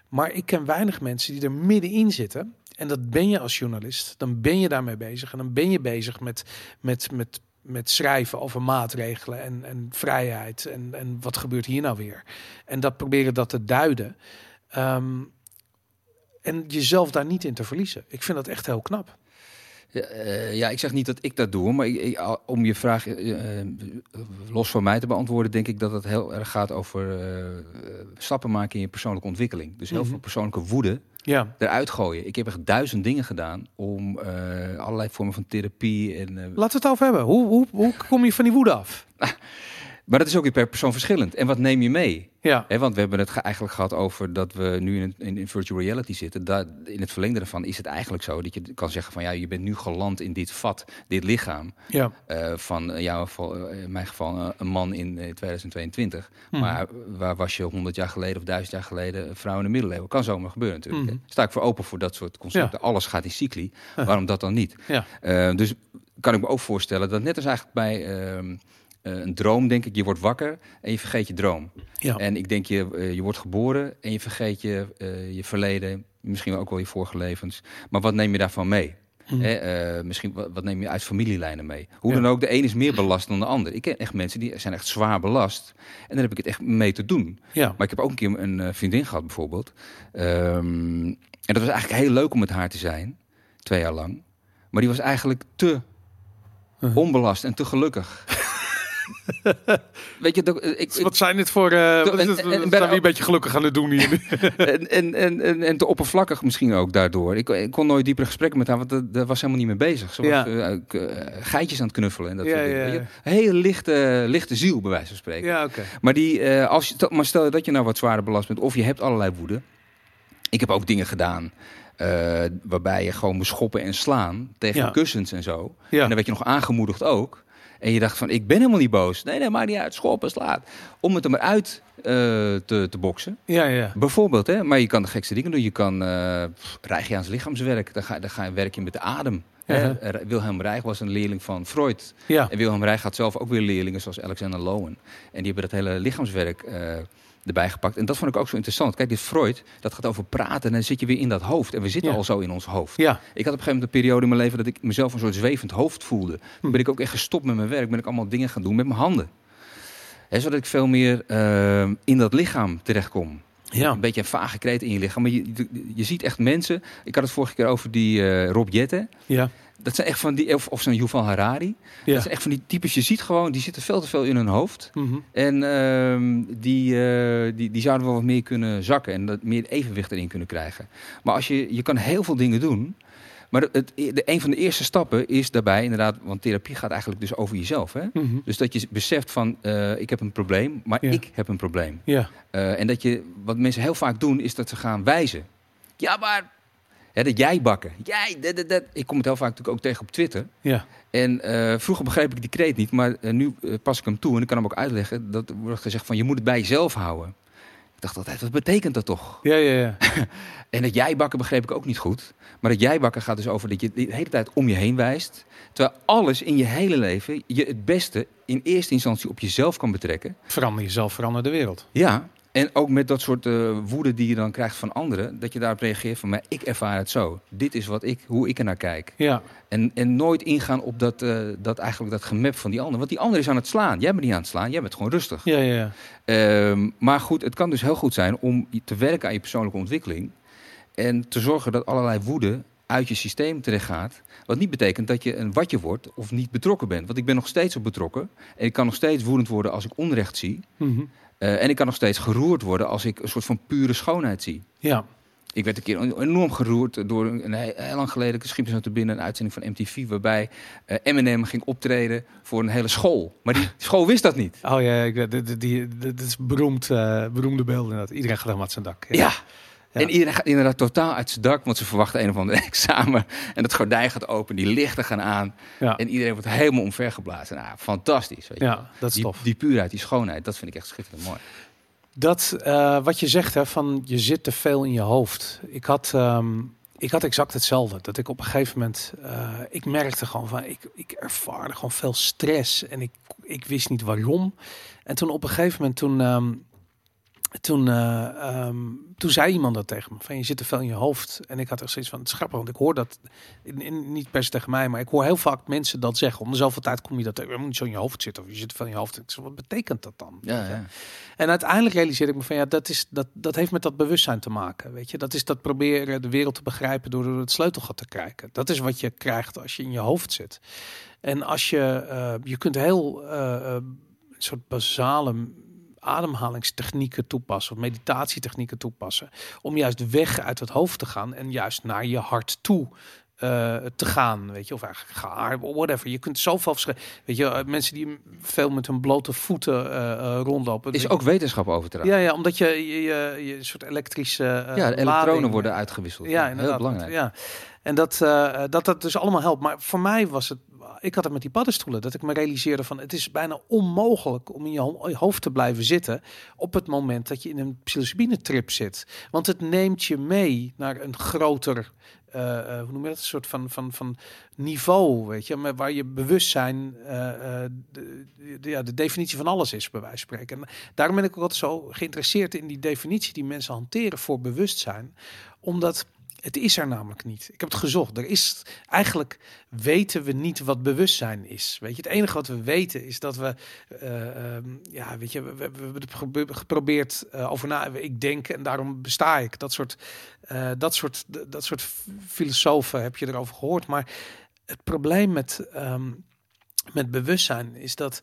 Maar ik ken weinig mensen die er middenin zitten. En dat ben je als journalist. Dan ben je daarmee bezig. En dan ben je bezig met, met, met, met schrijven over maatregelen en, en vrijheid. En, en wat gebeurt hier nou weer? En dat proberen dat te duiden. Ehm, en jezelf daar niet in te verliezen. Ik vind dat echt heel knap. Ja, eh, ja, ik zeg niet dat ik dat doe, maar ik, om je vraag eh, eh, los van mij te beantwoorden, denk ik dat het heel erg gaat over stappen maken in je persoonlijke ontwikkeling. Dus heel Mhm. veel persoonlijke woede Ja, eruit gooien. Ik heb echt duizend dingen gedaan om allerlei vormen van therapie en laten we het over hebben. Hoe, hoe, hoe kom je van die woede af? Maar dat is ook weer per persoon verschillend. En wat neem je mee? Ja, want we hebben het ge- eigenlijk gehad over dat we nu in, in, in virtual reality zitten. In het verlengde ervan is het eigenlijk zo dat je kan zeggen van ja, je bent nu geland in dit vat, dit lichaam. ja. eh, van in, jouw eh, in mijn geval eh, een man in eh, 2022. Mhm. Maar waar was je 100 jaar geleden of 1000 jaar geleden vrouw in de middeleeuwen? Kan zomaar gebeuren natuurlijk. Hè. Sta ik voor open voor dat soort concepten. Alles gaat in cycli. Waarom dat dan niet? Ja. Eh, dus kan ik me ook voorstellen dat net als eigenlijk bij ehm, eh, een droom, denk ik, je wordt wakker en je vergeet je droom. Ja. En ik denk, je, eh, je wordt geboren en je vergeet je, eh, je verleden, misschien ook wel je vorige levens. Maar wat neem je daarvan mee? Mhm. Hè, eh, misschien wat, neem je uit familielijnen mee? Hoe Ja. dan ook, de een is meer belast dan de ander. Ik ken echt mensen die zijn echt zwaar belast. En dan heb ik het echt mee te doen. ja. Maar ik heb ook een keer een eh, vriendin gehad bijvoorbeeld. Ehm, en dat was eigenlijk heel leuk om met haar te zijn. Twee jaar lang. Maar die was eigenlijk te onbelast en te gelukkig. Weet je, dat- ik, ik, Wat zijn dit voor... eh en- en- zijn we ook- een beetje gelukkig aan het doen hier. en, en, en, en, en te oppervlakkig misschien ook daardoor. Ik, ik kon nooit diepere gesprekken met haar, want daar- daar was helemaal niet mee bezig. Ze was Ja. eh, eh, geitjes aan het knuffelen en dat Ja, ja, hele lichte, lichte ziel, bij wijze van spreken. ja. Maar, die, eh, als je, maar stel dat je nou wat zwaarder belast bent, of je hebt allerlei woede. Ik heb ook dingen gedaan eh, waarbij je gewoon moest schoppen en slaan tegen kussens en zo. En dan werd je nog aangemoedigd ook. En je dacht van, ik ben helemaal niet boos. Nee, nee, maakt niet uit. Schoppen, slaat. Om het er maar uit eh, te, te boksen. Ja, ja. Bijvoorbeeld, hè. Maar je kan de gekste dingen doen. Je kan uh, Rijgiaans lichaamswerk. Dan ga, dan ga je werken met de adem. Ja. Er- Wilhelm Reich was een leerling van Freud. Ja, En Wilhelm Reich had zelf ook weer leerlingen zoals Alexander Lowen. En die hebben dat hele lichaamswerk eh, erbij gepakt. En dat vond ik ook zo interessant. Kijk, dit Freud, dat gaat over praten. En dan zit je weer in dat hoofd. En we zitten Ja. al zo in ons hoofd. ja. Ik had op een gegeven moment een periode in mijn leven dat ik mezelf een soort zwevend hoofd voelde. Hm. Ben ik ook echt gestopt met mijn werk. Ben ik allemaal dingen gaan doen met mijn handen. Hè, zodat ik veel meer eh, in dat lichaam terechtkom. Ja. Een beetje een vage kreet in je lichaam. Maar je, je, je ziet echt mensen. Ik had het vorige keer over die eh, Rob Jetten. Ja. Dat zijn echt van die, of, of zo'n Yuval Harari. Ja. Dat zijn echt van die types. Je ziet gewoon, die zitten veel te veel in hun hoofd. Mhm. En ehm, die, eh, die, die zouden wel wat meer kunnen zakken. En dat meer evenwicht erin kunnen krijgen. Maar als je, je kan heel veel dingen doen. Maar het, de, een van de eerste stappen is daarbij inderdaad, want therapie gaat eigenlijk dus over jezelf. Hè? Mhm. Dus dat je beseft van, eh, ik heb een probleem, maar Ja. ik heb een probleem. Ja. Eh, en dat je, wat mensen heel vaak doen, is dat ze gaan wijzen. Ja, maar, hè, dat jij bakken. Jij, dat, dat, dat. Ik kom het heel vaak natuurlijk ook tegen op Twitter. Ja. En eh, vroeger begreep ik die kreet niet, maar eh, nu eh, pas ik hem toe en ik kan hem ook uitleggen. Dat wordt gezegd van, je moet het bij jezelf houden. Ik dacht altijd, wat betekent dat toch? Ja, ja, ja. En dat jij bakken begreep ik ook niet goed. Maar dat jij bakken gaat dus over dat je de hele tijd om je heen wijst. Terwijl alles in je hele leven je het beste in eerste instantie op jezelf kan betrekken. Verander jezelf, verander de wereld. Ja, En ook met dat soort eh, woede die je dan krijgt van anderen, dat je daarop reageert van, maar ik ervaar het zo. Dit is wat ik, hoe ik er naar kijk. Ja, En, en nooit ingaan op dat, eh, dat eigenlijk dat gemep van die ander. Want die ander is aan het slaan. Jij bent niet aan het slaan, jij bent gewoon rustig. ja, ja. ja. Ehm, maar goed, het kan dus heel goed zijn om te werken aan je persoonlijke ontwikkeling. En te zorgen dat allerlei woede uit je systeem terecht gaat. Wat niet betekent dat je een watje wordt of niet betrokken bent. Want ik ben nog steeds op betrokken. En ik kan nog steeds woedend worden als ik onrecht zie. Mhm. Eh, en ik kan nog steeds geroerd worden als ik een soort van pure schoonheid zie. ja. Ik werd een keer enorm geroerd door een, heel, lang geleden, schiep me zo te binnen, een uitzending van MTV, waarbij eh, Eminem ging optreden voor een hele school. Maar die school wist dat niet. Oh ja, ik, weet- dit, die, dit is beroemd, eh, beroemde beelden. Iedereen gaat helemaal zijn dak. Ja. Ja. En iedereen gaat inderdaad totaal uit zijn dak, want ze verwachten een of ander examen. En het gordijn gaat open, die lichten gaan aan. En iedereen wordt helemaal omvergeblazen. Nou, fantastisch. Weet je. ja dat is die, tof. die puurheid, die schoonheid, dat vind ik echt schitterend mooi. Dat, eh, wat je zegt, hè, van je zit te veel in je hoofd. Ik had, ehm, ik had exact hetzelfde. Dat ik op een gegeven moment, eh, ik merkte gewoon van, ik, ik ervaarde gewoon veel stress. En ik, ik wist niet waarom. En toen op een gegeven moment, toen, ehm, toen, eh, ehm, toen zei iemand dat tegen me. Van je zit te veel in je hoofd. En ik had echt zoiets van, het is grappig, want ik hoor dat, in, in- niet per se tegen mij, maar ik hoor heel vaak mensen dat zeggen. Om de zoveel tijd kom je dat tegen. Je moet niet zo in je hoofd zitten of je zit te veel in je hoofd. Ik wat betekent dat dan? Ja, ja. En uiteindelijk realiseerde ik me van ja, dat, is, dat, dat heeft met dat bewustzijn te maken. Weet je, dat is dat proberen de wereld te begrijpen door door het sleutelgat te kijken. Dat is wat je krijgt als je in je hoofd zit. En als je, eh, je kunt heel eh, een soort basale ademhalingstechnieken toepassen of meditatietechnieken toepassen om juist weg uit het hoofd te gaan en juist naar je hart toe eh, te gaan, weet je, of eigenlijk gaar, whatever. Je kunt zoveel verschillen. Weet je, eh, mensen die veel met hun blote voeten eh, rondlopen. Is ook wetenschap over te dragen. ja, ja, omdat je je, je, soort elektrische ja, elektronen worden uitgewisseld. Ja. Heel belangrijk. Ja. En dat, eh, dat dat dus allemaal helpt. Maar voor mij was het, ik had het met die paddenstoelen, dat ik me realiseerde van het is bijna onmogelijk om in je ho- je hoofd te blijven zitten op het moment dat je in een psilocybine trip zit. Want het neemt je mee naar een groter, eh, eh, hoe noem je dat, een soort van, van, van niveau, weet je, waar je bewustzijn de, ja, de definitie van alles is, bij wijze van spreken. En daarom ben ik ook altijd zo geïnteresseerd in die definitie die mensen hanteren voor bewustzijn, omdat het is er namelijk niet. Ik heb het gezocht. Er is eigenlijk weten we niet wat bewustzijn is. Weet je, het enige wat we weten is dat we, eh, ehm, ja, weet je, we, hebben geprobeerd eh, over na. Ik denk en daarom besta ik. Dat soort, eh, dat soort, dat soort filosofen heb je erover gehoord. Maar het probleem met, ehm, met bewustzijn is dat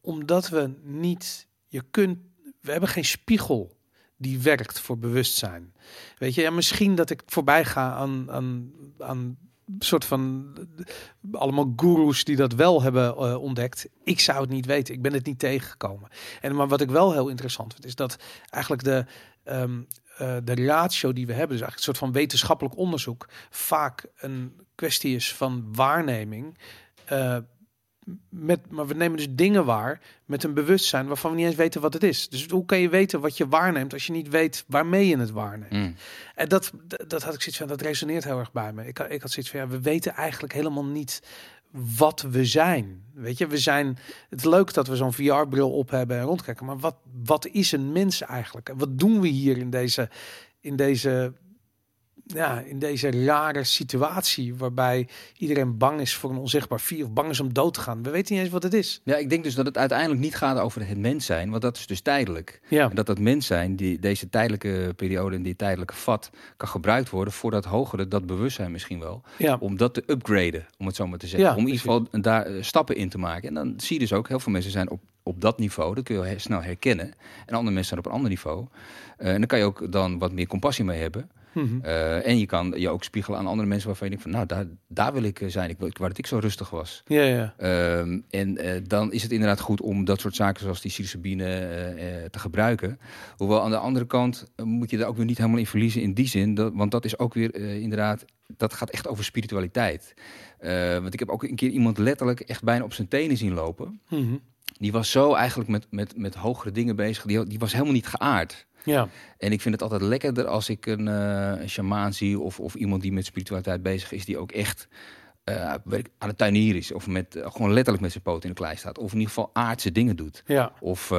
omdat we niet, je kunt, we hebben geen spiegel die werkt voor bewustzijn. Weet je, ja, misschien dat ik voorbij ga aan, aan, aan soort van eh, allemaal gurus die dat wel hebben eh, ontdekt. Ik zou het niet weten. Ik ben het niet tegengekomen. En maar wat ik wel heel interessant vind, is dat eigenlijk de, ehm, eh, de ratio die we hebben, dus eigenlijk een soort van wetenschappelijk onderzoek, vaak een kwestie is van waarneming. Met, maar we nemen dus dingen waar met een bewustzijn waarvan we niet eens weten wat het is. Dus hoe kan je weten wat je waarneemt als je niet weet waarmee je het waarneemt? Mm. En dat, dat, had ik zoiets van, dat resoneert heel erg bij me. Ik, had- ik had zoiets van, ja, we weten eigenlijk helemaal niet wat we zijn. Weet je, we zijn. Het is leuk dat we zo'n VR-bril op hebben en rondkijken, maar wat, wat is een mens eigenlijk? En wat doen we hier in deze, in deze, ja, in deze rare situatie waarbij iedereen bang is voor een onzichtbaar vier of bang is om dood te gaan? We weten niet eens wat het is. Ja, ik denk dus dat het uiteindelijk niet gaat over het mens zijn, want dat is dus tijdelijk. Ja, En dat dat mens zijn, die, deze tijdelijke periode en die tijdelijke vat, kan gebruikt worden voor dat hogere, dat bewustzijn misschien wel. ja, Om dat te upgraden, om het zo maar te zeggen. Ja, om in ieder geval daar eh, stappen in te maken. En dan zie je dus ook, heel veel mensen zijn op, op dat niveau, dat kun je heel snel herkennen. En andere mensen zijn op een ander niveau. Eh, en dan kan je ook dan wat meer compassie mee hebben. Mhm. Eh, en je kan je ook spiegelen aan andere mensen waarvan je denkt van, nou, daar, daar wil ik eh, zijn. Ik wil, waar dat ik zo rustig was. ja, ja. Ehm, en eh, dan is het inderdaad goed om dat soort zaken zoals die psilocybine eh, te gebruiken. Hoewel aan de andere kant moet je daar ook weer niet helemaal in verliezen in die zin. Dat, want dat is ook weer inderdaad, dat gaat echt over spiritualiteit. Want ik heb ook een keer iemand letterlijk echt bijna op zijn tenen zien lopen. Mhm. Die was zo eigenlijk met, met, met hogere dingen bezig. Die, die was helemaal niet geaard. Ja. En ik vind het altijd lekkerder als ik een, een shamaan zie of, of iemand die met spiritualiteit bezig is, die ook echt eh, aan het tuinieren is. Of met, eh, gewoon letterlijk met zijn poot in de klei staat. Of in ieder geval aardse dingen doet. Ja. Of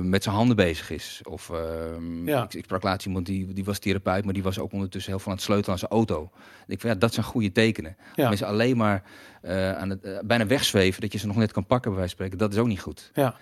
met zijn handen bezig is. Of ehm, Ja. ik, ik sprak laatst iemand die, die was therapeut, maar die was ook ondertussen heel veel aan het sleutelen aan zijn auto. En ik van ja, dat zijn goede tekenen. Ja. Mensen alleen maar aan het, bijna wegzweven, dat je ze nog net kan pakken bij wijze van spreken. Dat is ook niet goed. Ja.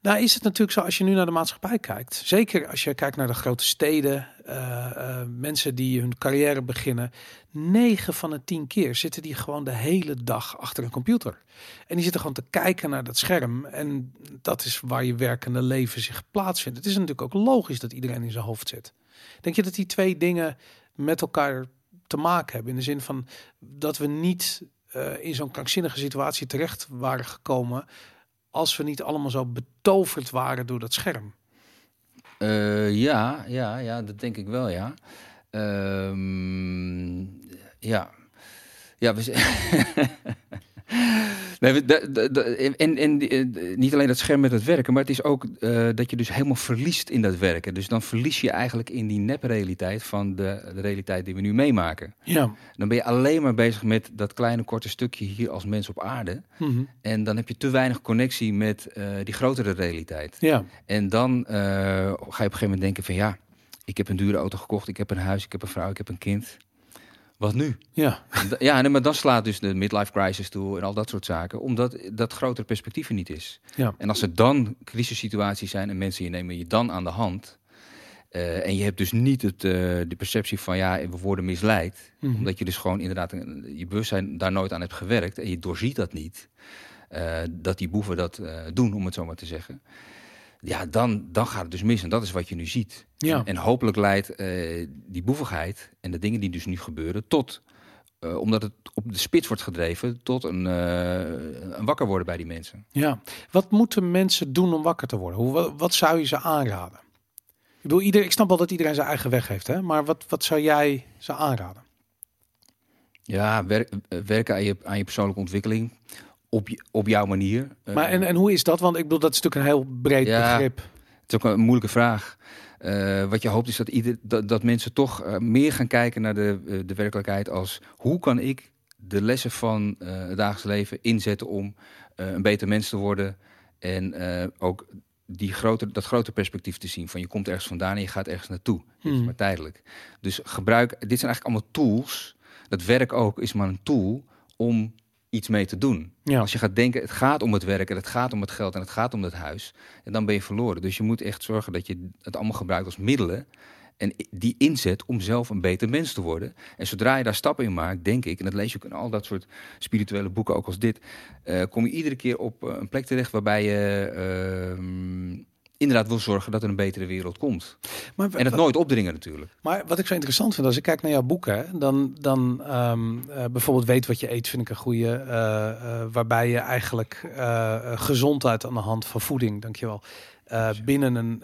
Nou is het natuurlijk zo, als je nu naar de maatschappij kijkt, zeker als je kijkt naar de grote steden, eh, eh, mensen die hun carrière beginnen, 9 van de 10 keer zitten die gewoon de hele dag achter een computer. En die zitten gewoon te kijken naar dat scherm en dat is waar je werkende leven zich plaatsvindt. Het is natuurlijk ook logisch dat iedereen in zijn hoofd zit. Denk je dat die twee dingen met elkaar te maken hebben? In de zin van dat we niet eh, in zo'n krankzinnige situatie terecht waren gekomen als we niet allemaal zo betoverd waren door dat scherm. Eh, ja, ja, ja, dat denk ik wel, ja. Ehm, ja. Ja, we nee, we- de- de- de- en, eh, niet alleen dat scherm met het werken, maar het is ook eh, dat je dus helemaal verliest in dat werken. Dus dan verlies je eigenlijk in die neprealiteit van de, de realiteit die we nu meemaken. Ja. Dan ben je alleen maar bezig met dat kleine korte stukje hier als mens op aarde. Mhm. En dan heb je te weinig connectie met eh, die grotere realiteit. Ja. En dan ga je op een gegeven moment denken van ja, ik heb een dure auto gekocht, ik heb een huis, ik heb een vrouw, ik heb een kind. Wat nu? Ja. Ja, nee, maar dan slaat dus de midlife crisis toe en al dat soort zaken, omdat dat grotere perspectief er niet is. Ja. En als er dan crisissituaties zijn en mensen je nemen je dan aan de hand, eh, en je hebt dus niet het, eh, de perceptie van ja, we worden misleid, Mhm. omdat je dus gewoon inderdaad een- je bewustzijn daar nooit aan hebt gewerkt en je doorziet dat niet. eh, dat die boeven dat doen, om het zo maar te zeggen. Ja, dan, dan gaat het dus mis. En dat is wat je nu ziet. Ja. En, en hopelijk leidt eh, die boevigheid en de dingen die dus nu gebeuren tot, eh, omdat het op de spits wordt gedreven, tot een, eh, een wakker worden bij die mensen. ja. Wat moeten mensen doen om wakker te worden? Hoe, wa- wat zou je ze aanraden? Ik bedoel, ieder, ik snap wel dat iedereen zijn eigen weg heeft, hè? maar wat, wat zou jij ze aanraden? Ja, werk, werken aan je, aan je persoonlijke ontwikkeling op, op jouw manier. Eh, Maar en, en hoe is dat? Want ik bedoel, dat is natuurlijk een heel breed Ja. begrip. Het is ook een moeilijke vraag. Eh, wat je hoopt is dat, ieder, dat, dat mensen toch eh, meer gaan kijken naar de, eh, de werkelijkheid als hoe kan ik de lessen van eh, het dagelijks leven inzetten om eh, een beter mens te worden en eh, ook die grote, dat grote perspectief te zien van je komt ergens vandaan en je gaat ergens naartoe. Is Hmm. maar tijdelijk. Dus gebruik, dit zijn eigenlijk allemaal tools. Dat werk ook is maar een tool om iets mee te doen. Ja. Als je gaat denken, het gaat om het werk en het gaat om het geld en het gaat om het huis, en dan ben je verloren. Dus je moet echt zorgen dat je het allemaal gebruikt als middelen en die inzet om zelf een beter mens te worden. En zodra je daar stappen in maakt, denk ik, en dat lees je ook in al dat soort spirituele boeken, ook als dit, eh, kom je iedere keer op eh, een plek terecht waarbij je ehm, inderdaad wil zorgen dat er een betere wereld komt. Maar, En het nooit opdringen natuurlijk. Maar wat ik zo interessant vind, als ik kijk naar jouw boeken, dan, dan ehm, eh, bijvoorbeeld Weet wat je eet, vind ik een goede. eh, eh, waarbij je eigenlijk gezondheid aan de hand van voeding, dankjewel. eh binnen een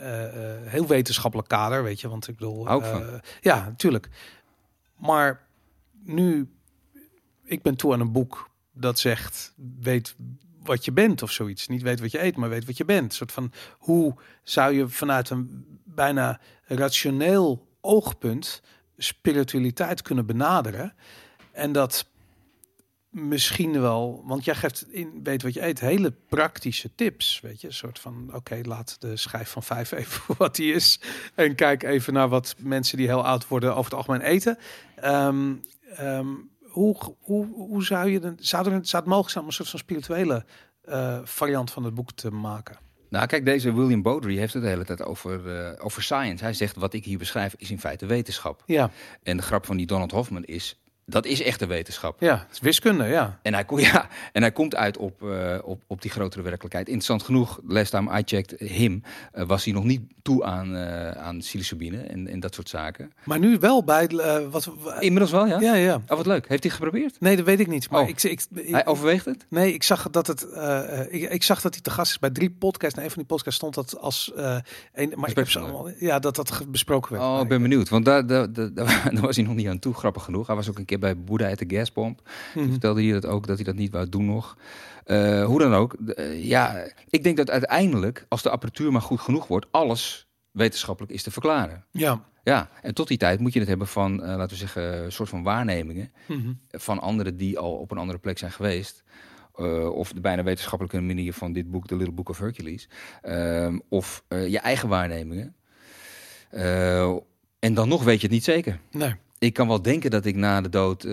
heel wetenschappelijk kader, weet je. Want ik bedoel. Hou ik van. ja, natuurlijk. Maar nu, ik ben toe aan een boek dat zegt: weet wat je bent of zoiets. Niet weet wat je eet, maar weet wat je bent. Een soort van hoe zou je vanuit een bijna rationeel oogpunt spiritualiteit kunnen benaderen. En dat misschien wel, want jij geeft in weet wat je eet hele praktische tips, weet je, een soort van oké, laat de schijf van vijf even wat die is en kijk even naar wat mensen die heel oud worden over het algemeen eten. Ehm, ehm, hoe, hoe, hoe zou je dan, zou, er, zou het mogelijk zijn om een soort van spirituele eh, variant van het boek te maken? Nou, kijk, deze William Bowdry heeft het de hele tijd over, eh, over science. Hij zegt, wat ik hier beschrijf is in feite wetenschap. Ja, En de grap van die Donald Hoffman is, dat is echte wetenschap. ja, het is wiskunde, ja. En hij, ja, en hij komt uit op, eh, op, op die grotere werkelijkheid. Interessant genoeg, last time I checked him, eh, was hij nog niet toe aan, eh aan psilocybine en, en dat soort zaken. Maar nu wel bij wat? Inmiddels wel, ja? Ja, ja. Oh, wat leuk. Heeft hij geprobeerd? Nee, dat weet ik niet. Maar Oh. ik, ik, ik, Hij overweegt het? nee, ik zag dat het. ik, ik zag dat hij te gast is bij drie podcasts. En een van die podcasts stond dat als een. Maar ik heb ze Besproken. allemaal. Ja, dat dat besproken werd. Oh, ik ben benieuwd. Want daar, daar, daar, daar was hij nog niet aan toe, grappig genoeg. Hij was ook een keer bij Boeddha at de Gaspomp. Mhm. vertelde hij dat ook, dat hij dat niet wou doen nog. Eh, hoe dan ook. eh, ja, ik denk dat uiteindelijk, als de apparatuur maar goed genoeg wordt, alles wetenschappelijk is te verklaren. Ja. Ja, en tot die tijd moet je het hebben van, eh, laten we zeggen, een soort van waarnemingen Mhm. van anderen die al op een andere plek zijn geweest. Of de bijna wetenschappelijke manier van dit boek, The Little Book of Hercules. Ehm, of je eigen waarnemingen. En dan nog weet je het niet zeker. Nee. Ik kan wel denken dat ik na de dood eh,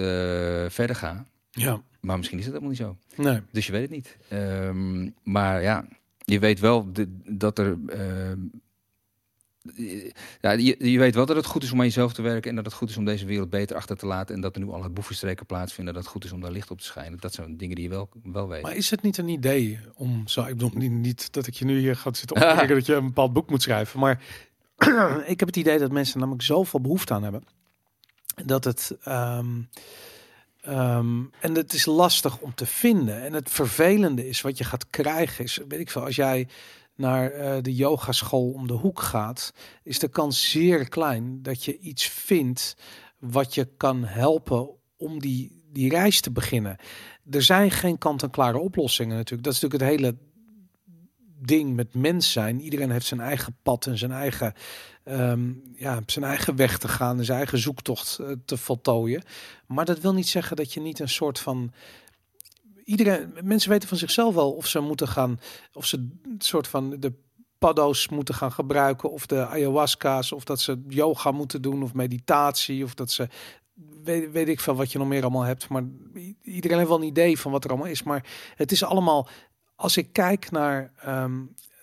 verder ga. Ja. Maar misschien is het helemaal niet zo. Nee. Dus je weet het niet. Ehm, maar ja, je weet wel de- dat er. ehm, ja, je, je weet wel dat het goed is om aan jezelf te werken en dat het goed is om deze wereld beter achter te laten en dat er nu allerlei boevenstreken plaatsvinden, dat het goed is om daar licht op te schijnen. Dat zijn dingen die je wel, wel weet. Maar is het niet een idee om zo... Ik bedoel niet, niet dat ik je nu hier ga zitten opmerken dat je een bepaald boek moet schrijven. Maar ik heb het idee dat mensen namelijk zoveel behoefte aan hebben. Dat het... ehm, ehm, en het is lastig om te vinden. En het vervelende is wat je gaat krijgen is... Weet ik veel, als jij naar eh, de yogaschool om de hoek gaat... is de kans zeer klein dat je iets vindt... wat je kan helpen om die, die reis te beginnen er zijn geen kant-en-klare oplossingen natuurlijk. Dat is natuurlijk het hele ding met mens zijn. Iedereen heeft zijn eigen pad en zijn eigen, ehm, ja, zijn eigen weg te gaan zijn eigen zoektocht eh, te voltooien. Maar dat wil niet zeggen dat je niet een soort van iedereen, mensen weten van zichzelf wel of ze moeten gaan, of ze een soort van de paddo's moeten gaan gebruiken, of de ayahuasca's, of dat ze yoga moeten doen, of meditatie, of dat ze weet, weet ik veel wat je nog meer allemaal hebt. Maar iedereen heeft wel een idee van wat er allemaal is. Maar het is allemaal, als ik kijk naar, ehm,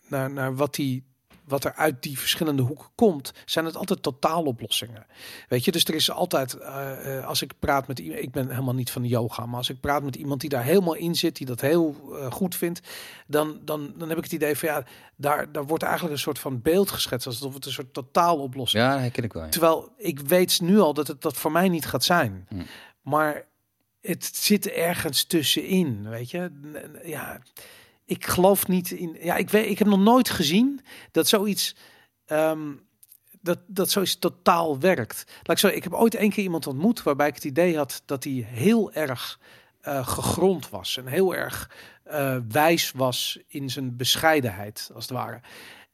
naar, naar wat die wat er uit die verschillende hoeken komt, zijn het altijd totaaloplossingen. Weet je, dus er is altijd, eh, eh, als ik praat met iemand, ik ben helemaal niet van yoga, maar als ik praat met iemand die daar helemaal in zit, die dat heel eh, goed vindt, dan, dan, dan heb ik het idee van ja, daar, daar wordt eigenlijk een soort van beeld geschetst, alsof het een soort totaaloplossing Ja, dat herken ik wel. ja. Terwijl ik weet nu al dat het dat voor mij niet gaat zijn. Hm. Maar het zit ergens tussenin, weet je? Ja, ik geloof niet in. Ja, ik weet, ik heb nog nooit gezien dat zoiets. ehm, dat, dat zoiets totaal werkt. Laat ik, ik heb ooit één keer iemand ontmoet waarbij ik het idee had dat hij heel erg eh, gegrond was en heel erg eh, wijs was in zijn bescheidenheid, als het ware.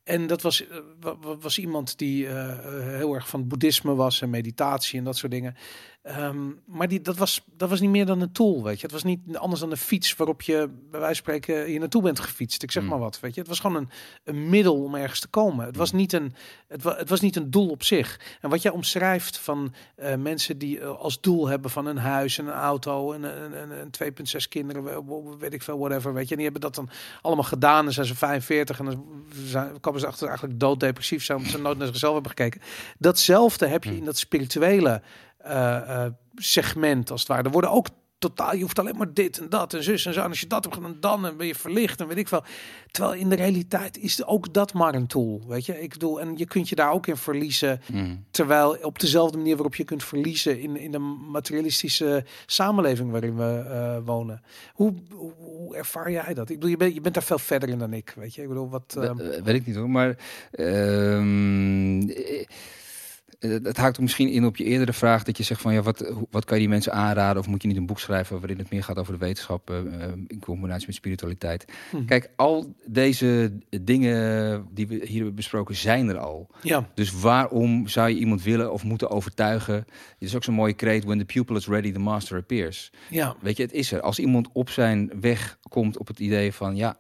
En dat was, eh, wa- wa- was iemand die heel erg van boeddhisme was en meditatie en dat soort dingen. Ehm, maar die, dat, was, dat was niet meer dan een tool, weet je. Het was niet anders dan een fiets waarop je bij wijze van spreken hier naartoe bent gefietst. Ik zeg Mm. maar wat, weet je. Het was gewoon een, een middel om ergens te komen. Het was, niet een, het, wa, het was niet een doel op zich. En wat jij omschrijft van eh, mensen die eh, als doel hebben van een huis en een auto en een, een 2,6 kinderen, we- we- weet ik veel, whatever, weet je. En die hebben dat dan allemaal gedaan en zijn ze 45 en dan zijn, komen ze achter eigenlijk dooddepressief zijn omdat ze nooit naar zichzelf hebben gekeken. Datzelfde heb je Hmm. in dat spirituele eh, eh, segment als het ware. Er worden ook totaal, je hoeft alleen maar dit en dat en zus en zo. En als je dat hebt gedaan, dan dan ben je verlicht en weet ik veel. Terwijl in de realiteit is ook dat maar een tool, weet je. Ik bedoel, en je kunt je daar ook in verliezen. Mhm. Terwijl op dezelfde manier waarop je kunt verliezen in, in de materialistische samenleving waarin we eh, wonen. Hoe, hoe, hoe ervaar jij dat? Ik bedoel, je bent, je bent daar veel verder in dan ik, weet je. Ik bedoel, wat... We- ehm, eh, weet ik niet hoor, maar ehm, eh, het het haakt misschien in op je eerdere vraag dat je zegt van ja, wat, hoe- wat kan je die mensen aanraden of moet je niet een boek schrijven waarin het meer gaat over de wetenschap eh, eh, in combinatie met spiritualiteit. hm. Kijk, al deze dingen die we hier hebben besproken zijn er al. ja, Dus waarom zou je iemand willen of moeten overtuigen? Het is ook zo'n mooie kreet, when the pupil is ready, the master appears. ja, Weet je, het is er. Als iemand op zijn weg komt op het idee van ja,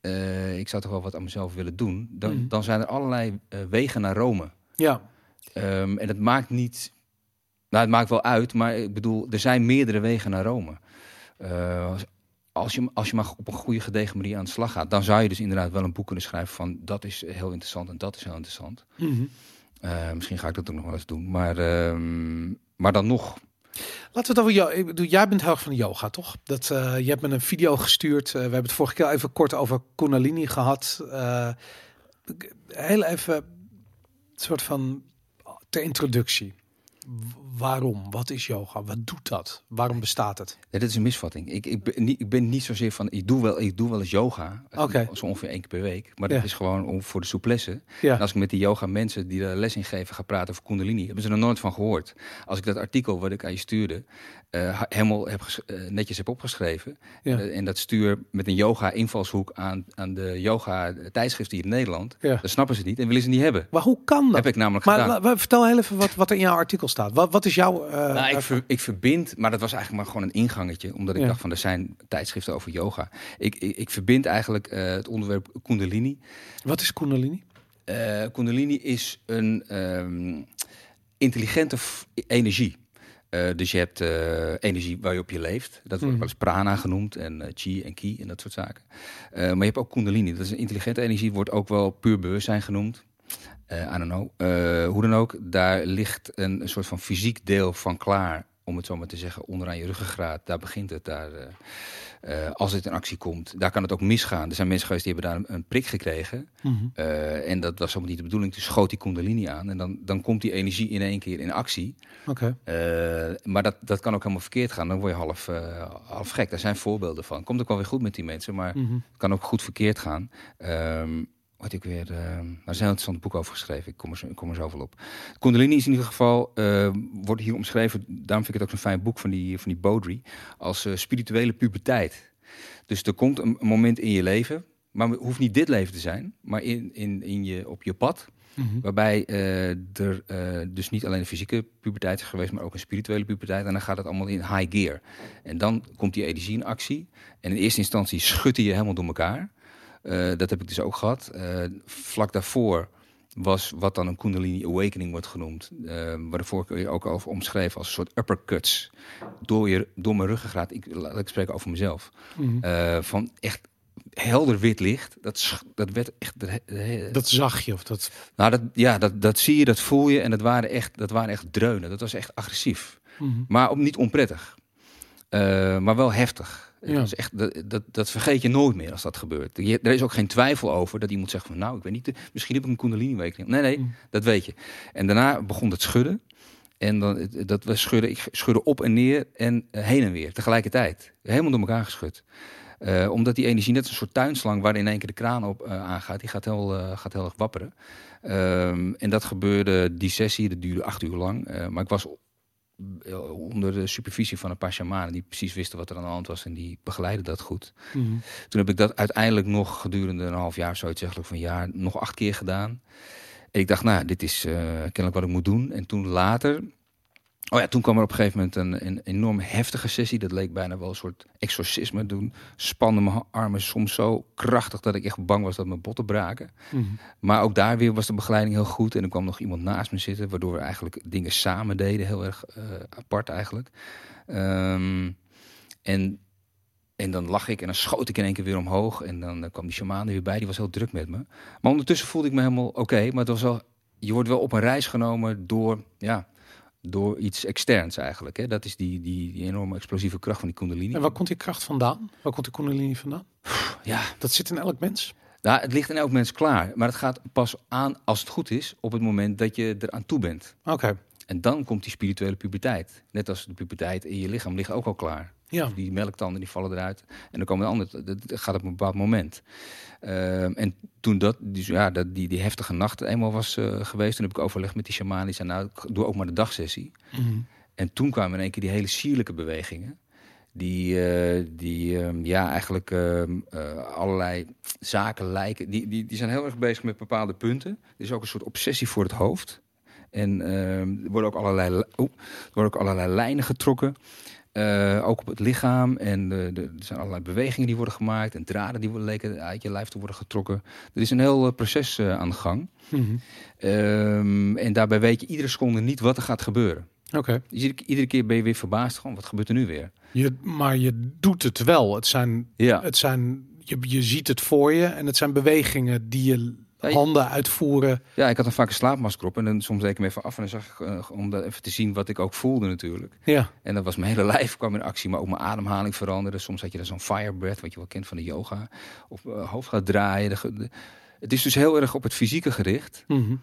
eh, ik zou toch wel wat aan mezelf willen doen, dan, Mhm. dan zijn er allerlei eh, wegen naar Rome. ja, Ehm, en het maakt niet, nou het maakt wel uit, maar ik bedoel, er zijn meerdere wegen naar Rome. Eh, als- je, als je maar op een goede gedegen manier aan de slag gaat, dan zou je dus inderdaad wel een boek kunnen schrijven van dat is heel interessant en dat is heel interessant. Mhm. Eh, misschien ga ik dat ook nog wel eens doen, maar, ehm, maar dan nog. Laten we het over jou. Ik bedoel, jij bent heel erg van de yoga, toch? Dat uh, je hebt me een video gestuurd. We hebben het vorige keer even kort over Kundalini gehad. Heel even een soort van ter introductie. Waarom? Wat is yoga? Wat doet dat? Waarom bestaat het? Ja, dit is een misvatting. Ik, ik, ben niet, ik ben niet zozeer van, ik doe wel, ik doe wel eens yoga. Oké. Zo ongeveer één keer per week. Maar dat is gewoon om, voor de souplesse. Ja. En als ik met die yoga mensen die daar les in geven ga praten over kundalini, hebben ze er nooit van gehoord. Als ik dat artikel wat ik aan je stuurde, ha- helemaal heb eh, netjes heb opgeschreven. Ja. eh, en dat stuur met een yoga invalshoek aan, aan de yoga tijdschriften hier in Nederland. Dan snappen ze niet en willen ze niet hebben. Maar hoe kan dat? Heb ik namelijk maar gedaan. wa- vertel heel even wat, wat er in jouw artikel staat. Wat, wat is jouw... eh, Nou, ik, ver- ik verbind, maar dat was eigenlijk maar gewoon een ingangetje, omdat ik Ja. dacht van er zijn tijdschriften over yoga. Ik, ik, ik verbind eigenlijk eh, het onderwerp Kundalini. wat is Kundalini? Eh Kundalini is een ehm, intelligente energie. Dus je hebt energie waar je op je leeft. Dat wordt Mhm. wel eens prana genoemd en chi en ki en dat soort zaken. Maar je hebt ook kundalini. Dat is een intelligente energie, wordt ook wel puur bewustzijn genoemd. Eh I don't know. Eh, hoe dan ook, daar ligt een, een soort van fysiek deel van klaar. Om het zo maar te zeggen, onderaan je ruggengraat. Daar begint het. Daar, eh, als het in actie komt, daar kan het ook misgaan. Er zijn mensen geweest die hebben daar een, een prik gekregen. Eh, en dat was helemaal niet de bedoeling. Toen schoot die kundalini aan. En dan, dan komt die energie in één keer in actie. Oké. Maar dat, dat kan ook helemaal verkeerd gaan. Dan word je half, half gek. Daar zijn voorbeelden van. Komt ook wel weer goed met die mensen. Maar Mhm. het kan ook goed verkeerd gaan. Ehm wat ik weer. ehm daar is een interessant boek over geschreven. Ik kom er, zo- ik kom er zoveel op. Kundalini is in ieder geval. eh, wordt hier omschreven. Daarom vind ik het ook zo'n fijn boek van die, van die Baudry. Als eh, spirituele puberteit. Dus er komt een, een moment in je leven. Maar het hoeft niet dit leven te zijn. Maar in, in, in je, op je pad. Mhm. Waarbij eh, er eh, dus niet alleen een fysieke puberteit is geweest, maar ook een spirituele puberteit. En dan gaat het allemaal in high gear. En dan komt die energie in actie. En in eerste instantie schudt hij je helemaal door elkaar. Eh, dat heb ik dus ook gehad. Eh, vlak daarvoor was wat dan een Kundalini Awakening wordt genoemd. eh waar de vorige keer ook over omschreven als een soort uppercuts. Door, je, door mijn ruggengraat. Ik, laat ik spreken over mezelf. Mhm. Van echt helder wit licht. Dat, dat werd echt... Dat zag je. Of dat... nou, dat, ja, dat, dat zie je, dat voel je. En dat waren echt, dat waren echt dreunen. Dat was echt agressief. Mhm. Maar op, niet onprettig. Maar wel heftig. Ja. Dat, is echt, dat, dat, dat vergeet je nooit meer als dat gebeurt. Je, er is ook geen twijfel over dat iemand zegt van... nou, ik weet niet, misschien heb ik een kundalini-week. Nee, nee, Mhm. dat weet je. En daarna begon het schudden. En dan, dat we schudden, ik schudde op en neer en eh, heen en weer tegelijkertijd. Helemaal door elkaar geschud. Eh, omdat die energie net als een soort tuinslang waar in één keer de kraan op eh, aangaat, die gaat heel, gaat heel erg wapperen. Ehm, en dat gebeurde, die sessie, dat duurde acht uur lang. Maar ik was onder de supervisie van een paar shamanen die precies wisten wat er aan de hand was en die begeleidden dat goed. Mhm. Toen heb ik dat uiteindelijk nog gedurende een half jaar, zoiets eigenlijk van een jaar, nog acht keer gedaan. En ik dacht, nou, dit is eh, kennelijk wat ik moet doen. En toen later, oh ja, toen kwam er op een gegeven moment een, een enorm heftige sessie. Dat leek bijna wel een soort exorcisme. Toen spanden mijn armen soms zo krachtig dat ik echt bang was dat mijn botten braken. Mhm. Maar ook daar weer was de begeleiding heel goed. En er kwam nog iemand naast me zitten, waardoor we eigenlijk dingen samen deden. Heel erg eh, apart eigenlijk. Ehm, en, en dan lag ik en dan schoot ik in één keer weer omhoog. En dan kwam die shaman er weer bij, die was heel druk met me. Maar ondertussen voelde ik me helemaal oké. maar het was wel, je wordt wel op een reis genomen door, ja, door iets externs eigenlijk. Hè? Dat is die, die, die enorme explosieve kracht van die kundalini. En waar komt die kracht vandaan? Waar komt die Kundalini vandaan? Ja, Dat zit in elk mens. Nou, het ligt in elk mens klaar. Maar het gaat pas aan, als het goed is, op het moment dat je er aan toe bent. Oké. En dan komt die spirituele puberteit. Net als de puberteit in je lichaam ligt ook al klaar. Ja. Die melktanden die vallen eruit. En dan komen de andere. Dat gaat op een bepaald moment. Ehm, en toen dat, dus ja, dat die, die heftige nacht eenmaal was eh, geweest, toen heb ik overlegd met die shaman. Die zei, nou, doe ook maar de dagsessie. Mhm. En toen kwamen in één keer die hele sierlijke bewegingen. Die, eh, die ehm, ja, eigenlijk ehm, eh, allerlei zaken lijken. Die, die, die zijn heel erg bezig met bepaalde punten. Er is ook een soort obsessie voor het hoofd. En ehm, er, worden ook allerlei, er worden ook allerlei lijnen getrokken. Eh, ook op het lichaam. En de, de, er zijn allerlei bewegingen die worden gemaakt. En draden die worden, leken uit je lijf te worden getrokken. Er is een heel eh, proces eh, aan de gang. Mhm. Ehm, en daarbij weet je iedere seconde niet wat er gaat gebeuren. Oké. Dus iedere, iedere keer ben je weer verbaasd. Gewoon, wat gebeurt er nu weer? Je, maar je doet het wel. Het zijn, Ja, het zijn je, je ziet het voor je en het zijn bewegingen die je Ja, je- handen uitvoeren. ja ik had een vaak een slaapmasker op. En dan soms deed ik hem even af. En dan zag ik, eh, om dat even te zien wat ik ook voelde natuurlijk. Ja. En dat was mijn hele lijf kwam in actie. Maar ook mijn ademhaling veranderde. Soms had je dan zo'n fire breath, wat je wel kent van de yoga. Of eh, hoofd gaat draaien. De- het is dus heel erg op het fysieke gericht. Mhm.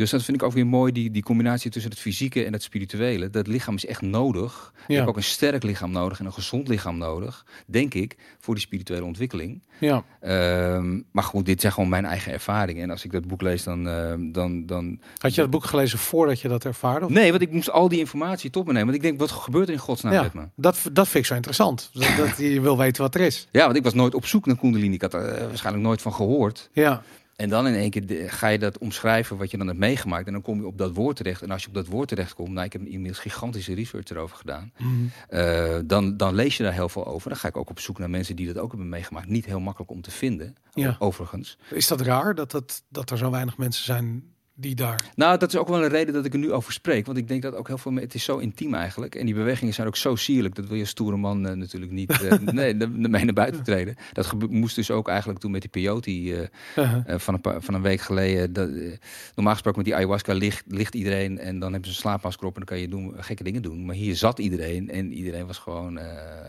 Dus dat vind ik ook weer mooi, die, die combinatie tussen het fysieke en het spirituele. Dat lichaam is echt nodig. Je Ja. hebt ook een sterk lichaam nodig en een gezond lichaam nodig, denk ik, voor die spirituele ontwikkeling. Ja, Ehm, maar goed, dit zijn gewoon mijn eigen ervaringen. En als ik dat boek lees, dan... ehm, dan, dan had je dat boek gelezen voordat je dat ervaarde? of- Nee, want ik moest al die informatie tot me nemen. Want ik denk, wat gebeurt er in godsnaam ja, met me? dat, dat vind ik zo interessant. Dat, dat je wil weten wat er is. Ja, want ik was nooit op zoek naar Kundalini. Ik had er eh, waarschijnlijk nooit van gehoord. Ja, En dan in één keer ga je dat omschrijven wat je dan hebt meegemaakt. En dan kom je op dat woord terecht. En als je op dat woord terecht komt, nou, ik heb inmiddels gigantische research erover gedaan. Mhm. Eh, dan, dan lees je daar heel veel over. Dan ga ik ook op zoek naar mensen die dat ook hebben meegemaakt. Niet heel makkelijk om te vinden, Ja. overigens. Is dat raar dat, dat, dat er zo weinig mensen zijn die daar... Nou, dat is ook wel een reden dat ik er nu over spreek. Want ik denk dat ook heel veel... Het is zo intiem eigenlijk. En die bewegingen zijn ook zo sierlijk. Dat wil je stoere man eh, natuurlijk niet eh, nee, ermee naar buiten treden. Dat moest dus ook eigenlijk toen met die peyote eh, Uh-huh. van, een paar, van een week geleden. Dat, normaal gesproken met die ayahuasca ligt, ligt iedereen. En dan hebben ze een slaapmasker op en dan kan je doen, gekke dingen doen. Maar hier zat iedereen. En iedereen was gewoon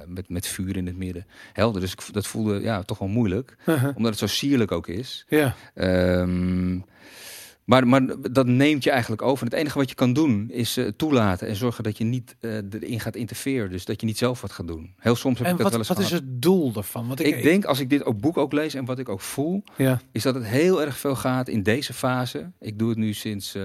met, met vuur in het midden helder. Dus ik, dat voelde ja, toch wel moeilijk. Uh-huh. Omdat het zo sierlijk ook is. Ja, Ehm, maar, maar dat neemt je eigenlijk over. En het enige wat je kan doen is eh, toelaten en zorgen dat je niet eh, erin gaat interfereren. Dus dat je niet zelf wat gaat doen. Heel soms heb en ik dat wat, wel eens wat is het doel daarvan? Want ik, Ik denk als ik dit ook boek ook lees en wat ik ook voel, Ja, is dat het heel erg veel gaat in deze fase. Ik doe het nu sinds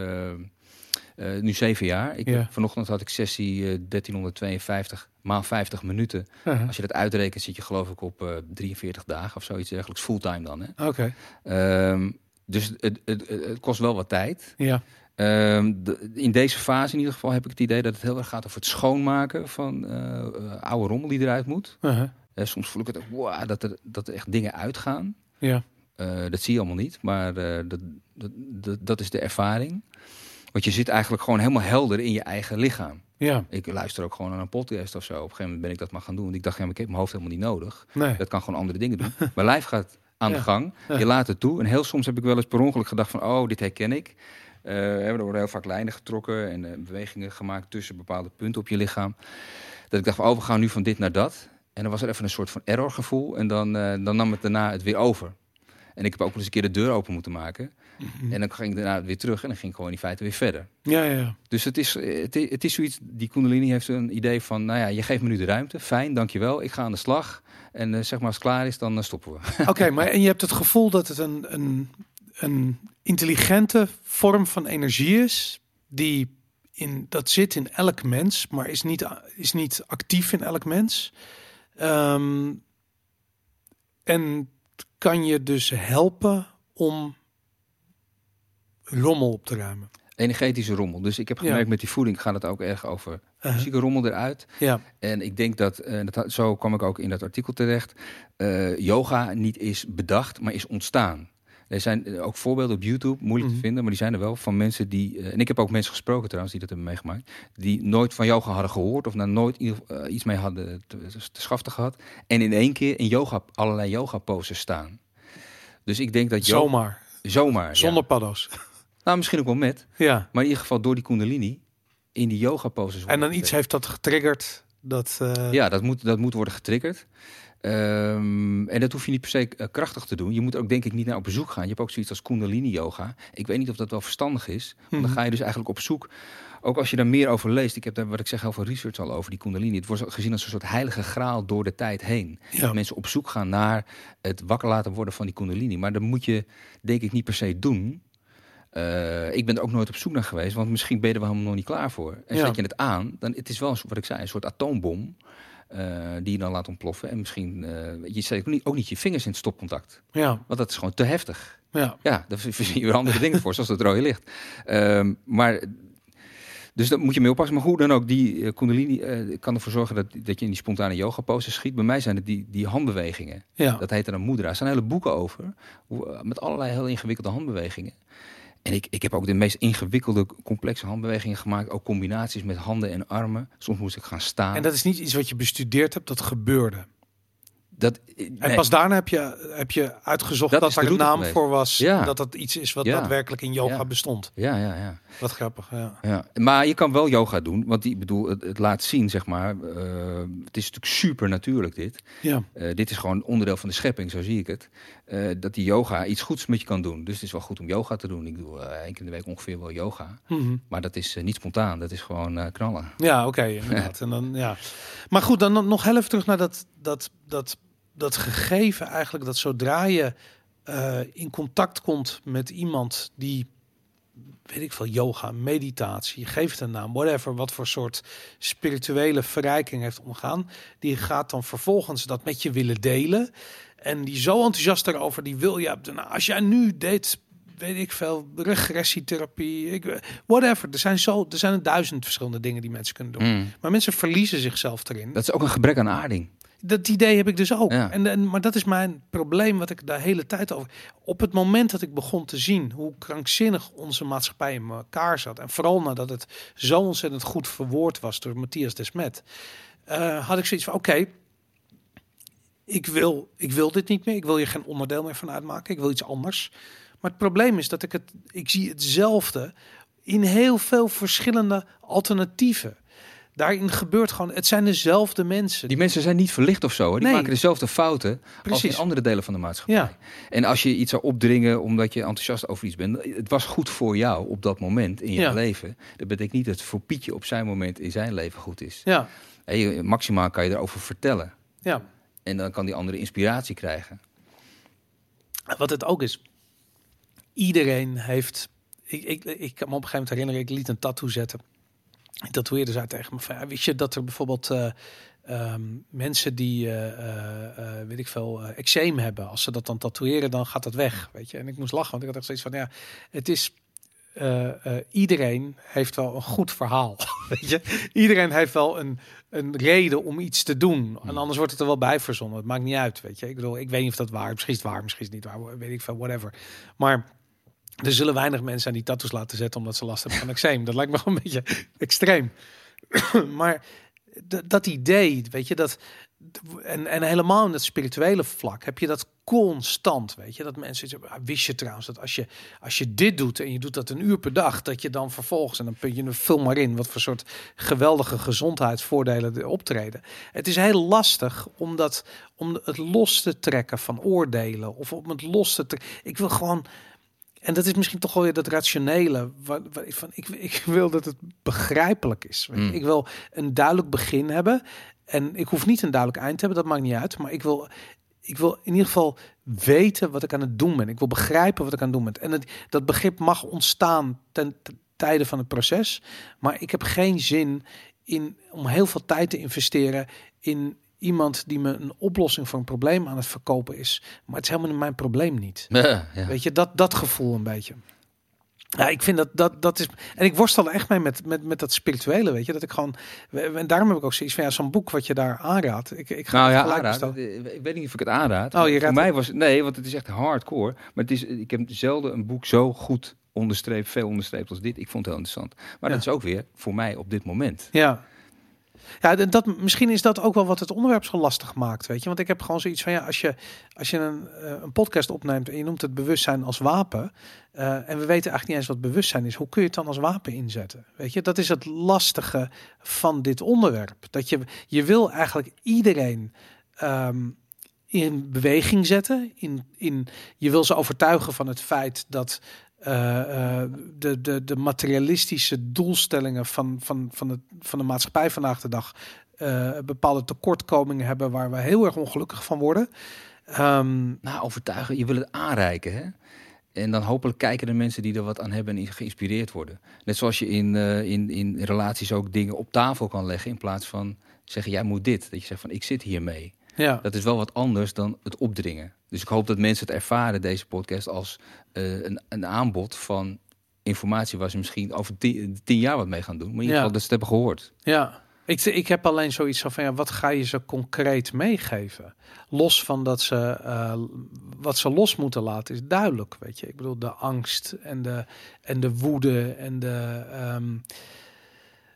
eh, nu zeven jaar. Ik, Ja. Vanochtend had ik sessie eh, 1352 maal 50 minuten. uh-huh. Als je dat uitrekent zit je geloof ik op eh 43 dagen of zoiets dergelijks. Fulltime dan. Oké. Ehm, dus het, het, het, kost wel wat tijd. Ja, Ehm, de- in deze fase in ieder geval heb ik het idee dat het heel erg gaat over het schoonmaken van eh, oude rommel die eruit moet. uh-huh. Soms voel ik het ook, wow, dat, er, dat er echt dingen uitgaan. ja, Eh, dat zie je allemaal niet, maar eh, dat, dat, dat, dat is de ervaring. Want je zit eigenlijk gewoon helemaal helder in je eigen lichaam. ja. Ik luister ook gewoon naar een podcast of zo. Op een gegeven moment ben ik dat maar gaan doen. Want ik dacht, ja, maar ik heb mijn hoofd helemaal niet nodig. Nee. Dat kan gewoon andere dingen doen. Mijn lijf gaat aan de gang. Je laat het toe. En heel soms heb ik wel eens per ongeluk gedacht van... oh, dit herken ik. Eh, er worden heel vaak lijnen getrokken... en eh, bewegingen gemaakt tussen bepaalde punten op je lichaam. Dat ik dacht van, oh, we gaan nu van dit naar dat. En dan was er even een soort van errorgevoel. En dan, eh, dan nam het daarna het weer over. En ik heb ook wel eens een keer de deur open moeten maken. Mhm. En dan ging ik daarna weer terug... en dan ging ik gewoon in feite weer verder. Ja, ja, ja. Dus het is, het is, het is zoiets, die Kundalini heeft een idee van, nou ja, je geeft me nu de ruimte, fijn, dankjewel, ik ga aan de slag. En eh, zeg maar als het klaar is, dan eh, stoppen we. Oké, maar en je hebt het gevoel dat het een, een, een intelligente vorm van energie is, die in, dat zit in elk mens, maar is niet, is niet actief in elk mens. Ehm, en kan je dus helpen om rommel op te ruimen. Energetische rommel. Dus ik heb Ja. gemerkt met die voeding gaat het ook erg over Uh, fysieke rommel eruit. ja, En ik denk dat, eh, dat had- zo kwam ik ook in dat artikel terecht, eh, yoga niet is bedacht, maar is ontstaan. Er zijn eh, ook voorbeelden op YouTube, moeilijk Mhm. te vinden, maar die zijn er wel van mensen die. en ik heb ook mensen gesproken trouwens die dat hebben meegemaakt. Die nooit van yoga hadden gehoord of daar nooit iets mee hadden te, te schaften gehad. En in één keer in yoga, allerlei yoga poses staan. Dus ik denk dat yoga. zomaar, Zomaar. ja. zonder paddo's. Nou, misschien ook wel met. Ja, Maar in ieder geval door die Kundalini in die yoga poses. en dan iets heeft dat getriggerd. Dat, eh, Ja, dat moet, dat moet worden getriggerd. Ehm, en dat hoef je niet per se eh, krachtig te doen. Je moet ook denk ik niet naar op bezoek gaan. Je hebt ook zoiets als Kundalini yoga. Ik weet niet of dat wel verstandig is. Want dan Mhm. ga je dus eigenlijk op zoek. Ook als je daar meer over leest. Ik heb daar, wat ik zeg, heel veel research al over die Kundalini. Het wordt gezien als een soort heilige graal door de tijd heen. ja. Dat mensen op zoek gaan naar het wakker laten worden van die Kundalini. Maar dat moet je denk ik niet per se doen. Eh, ik ben er ook nooit op zoek naar geweest, want misschien ben je er wel helemaal nog niet klaar voor. En Ja. zet je het aan, dan het is wel een wat ik zei, een soort atoombom eh, die je dan laat ontploffen. En misschien, eh, je zet ook niet, ook niet je vingers in het stopcontact, ja, want dat is gewoon te heftig. ja. Ja, daar verzin je weer andere dingen voor, zoals het rode licht. Ehm, maar, dus daar moet je mee oppassen. Maar hoe dan ook, die eh, kundalini kan ervoor zorgen dat, dat je in die spontane yoga poses schiet. Bij mij zijn het die, die handbewegingen. ja. Dat heet dan mudra. Er zijn hele boeken over, met allerlei heel ingewikkelde handbewegingen. En ik, ik heb ook de meest ingewikkelde, complexe handbewegingen gemaakt. Ook combinaties met handen en armen. Soms moest ik gaan staan. En dat is niet iets wat je bestudeerd hebt, dat gebeurde. dat, En pas daarna heb je, heb je uitgezocht Dat dat, de een naam geweest. voor was. Ja. Dat dat iets is wat Ja. daadwerkelijk in yoga Ja. bestond. Ja, ja, ja. Wat grappig, ja. Ja, maar je kan wel yoga doen, want die, ik bedoel, het, het laat zien, zeg maar. eh, het is natuurlijk super natuurlijk dit. Ja, Eh, dit is gewoon onderdeel van de schepping, zo zie ik het. eh, dat die yoga iets goeds met je kan doen. Dus het is wel goed om yoga te doen. Ik doe één keer in de week ongeveer wel yoga. Mhm. Maar dat is niet spontaan, dat is gewoon knallen. Ja, oké. En dan, ja. Maar goed, dan nog heel even terug naar dat, dat, dat, dat gegeven eigenlijk. Dat zodra je in contact komt met iemand die, weet ik veel, yoga, meditatie, geef het een naam, whatever, wat voor soort spirituele verrijking heeft omgaan. Die gaat dan vervolgens dat met je willen delen. En die zo enthousiast erover, die wil je, nou, als jij nu deed, weet ik veel, regressietherapie, ik, whatever. Er zijn zo, er zijn duizend verschillende dingen die mensen kunnen doen. Mm. Maar mensen verliezen zichzelf erin. Dat is ook een gebrek aan aarding. Dat idee heb ik dus ook. Ja. En, en, maar dat is mijn probleem wat ik de hele tijd over. Op het moment dat ik begon te zien hoe krankzinnig onze maatschappij in elkaar zat. En vooral nadat het zo ontzettend goed verwoord was door Matthias Desmet. eh, had ik zoiets van: oké, ik, wil, ik wil dit niet meer. Ik wil hier geen onderdeel meer van uitmaken. Ik wil iets anders. Maar het probleem is dat ik het. Ik zie hetzelfde in heel veel verschillende alternatieven. Daarin gebeurt gewoon. Het zijn dezelfde mensen. Die mensen zijn niet verlicht of zo. Hè? Die Nee. maken dezelfde fouten als in andere delen van de maatschappij. Ja. En als je iets zou opdringen omdat je enthousiast over iets bent, het was goed voor jou op dat moment in je Ja. leven. Dat betekent niet dat het voor Pietje op zijn moment in zijn leven goed is. Ja, je- maximaal kan je erover vertellen. ja. En dan kan die andere inspiratie krijgen. Wat het ook is, iedereen heeft. Ik, ik, ik kan me op een gegeven moment herinneren, ik liet een tattoo zetten. Die tatoeëerde zei tegen me van, ja, wist je dat er bijvoorbeeld eh, ehm, mensen die, eh, eh, weet ik veel, eczeem hebben, als ze dat dan tatoeëren, dan gaat dat weg, weet je. En ik moest lachen, want ik had echt zoiets van, ja, het is, iedereen heeft wel een goed verhaal, weet je. Iedereen heeft wel een, een reden om iets te doen. En anders wordt het er wel bij verzonnen. Het maakt niet uit, weet je. Ik bedoel, ik weet niet of dat waar is. Misschien is het waar, misschien is het niet waar. Weet ik veel, whatever. Maar er zullen weinig mensen aan die tattoos laten zetten omdat ze last hebben van eczeem. Dat lijkt me gewoon een beetje extreem. maar dat idee, weet je, dat en, en helemaal in het spirituele vlak heb je dat constant, weet je, dat mensen ah, wist je trouwens dat als je als je dit doet en je doet dat een uur per dag, dat je dan vervolgens en dan punt je een vul maar in wat voor soort geweldige gezondheidsvoordelen er optreden. Het is heel lastig om dat om het los te trekken van oordelen of om het los te trekken. Ik wil gewoon en dat is misschien toch wel weer dat rationele. Waar, waar ik, van, ik, ik wil dat het begrijpelijk is. weet je. Mm. Ik wil een duidelijk begin hebben. En ik hoef niet een duidelijk eind te hebben, dat maakt niet uit. Maar ik wil, ik wil in ieder geval weten wat ik aan het doen ben. Ik wil begrijpen wat ik aan het doen ben. En het, dat begrip mag ontstaan ten, ten tijde van het proces. Maar ik heb geen zin in om heel veel tijd te investeren in iemand die me een oplossing voor een probleem aan het verkopen is. Maar het is helemaal mijn probleem niet. Ja, ja. Weet je, dat, dat gevoel een beetje. Ja, ik vind dat, dat, dat is... En ik worstel er echt mee met, met, met dat spirituele, weet je. Dat ik gewoon... En daarom heb ik ook zoiets van, ja, zo'n boek wat je daar aanraadt. Ik, ik ga Nou ja, bestellen. Ik weet niet of ik het aanraad. Oh, je Voor mij was nee, want het is echt hardcore. Maar het is, ik heb zelden een boek zo goed onderstreept, veel onderstreept als dit. Ik vond het heel interessant. Maar Ja. dat is ook weer voor mij op dit moment. Ja. Ja, dat, misschien is dat ook wel wat het onderwerp zo lastig maakt, weet je. Want ik heb gewoon zoiets van, ja, als je, als je een, eh, een podcast opneemt en je noemt het bewustzijn als wapen, eh, en we weten eigenlijk niet eens wat bewustzijn is, hoe kun je het dan als wapen inzetten? Weet je, dat is het lastige van dit onderwerp. Dat je, je wil eigenlijk iedereen ehm, in beweging zetten. In, in, je wil ze overtuigen van het feit dat eh, eh, de, de, de materialistische doelstellingen van, van, van, het, van de maatschappij vandaag de dag eh, bepaalde tekortkomingen hebben waar we heel erg ongelukkig van worden. Ehm, Nou, overtuigen, je wil het aanreiken, hè? En dan hopelijk kijken de mensen die er wat aan hebben en geïnspireerd worden. Net zoals je in, in, in relaties ook dingen op tafel kan leggen in plaats van zeggen jij moet dit. Dat je zegt van ik zit hiermee. ja. Dat is wel wat anders dan het opdringen. Dus ik hoop dat mensen het ervaren, deze podcast, als eh, een, een aanbod van informatie waar ze misschien over tien, tien jaar wat mee gaan doen. Maar in ieder Ja. geval dat ze het hebben gehoord. Ja, ik, ik heb alleen zoiets van, ja, wat ga je ze concreet meegeven? Los van dat ze eh, wat ze los moeten laten is duidelijk, weet je. Ik bedoel, de angst en de, en de woede en de, ehm,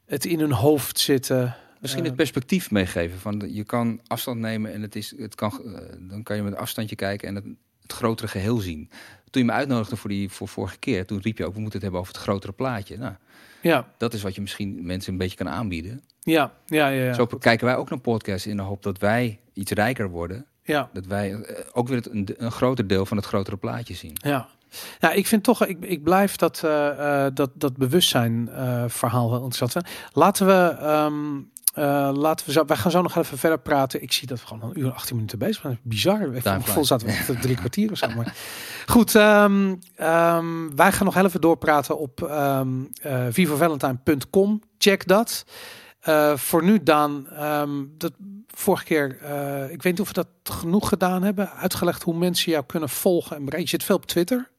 het in hun hoofd zitten. Misschien Eh, het perspectief meegeven. Van je kan afstand nemen en het is, het kan, eh, dan kan je met een afstandje kijken en het, het grotere geheel zien. Toen je me uitnodigde voor die voor vorige keer, toen riep je ook, we moeten het hebben over het grotere plaatje. Nou, Ja, dat is wat je misschien mensen een beetje kan aanbieden. ja, ja, ja. ja. Zo kijken wij ook naar podcasts in de hoop dat wij iets rijker worden. Ja, Dat wij eh, ook weer het, een, een groter deel van het grotere plaatje zien. ja. Ja, ik vind toch, ik, ik blijf dat, eh, eh, dat, dat bewustzijn eh, verhaal wel interessant. Laten we, ehm, eh, laten we zo, wij gaan zo nog even verder praten. Ik zie dat we gewoon een uur en 18 minuten bezig zijn. Bizar. Time vol zaten we echt drie kwartier of zo. Maar goed, ehm, ehm, wij gaan nog even doorpraten op ehm eh, vivovalentine.com. Check dat. Eh, voor nu, Daan, dat vorige keer, ik weet niet of we dat genoeg gedaan hebben, uitgelegd hoe mensen jou kunnen volgen en bereiken. Je zit veel op Twitter.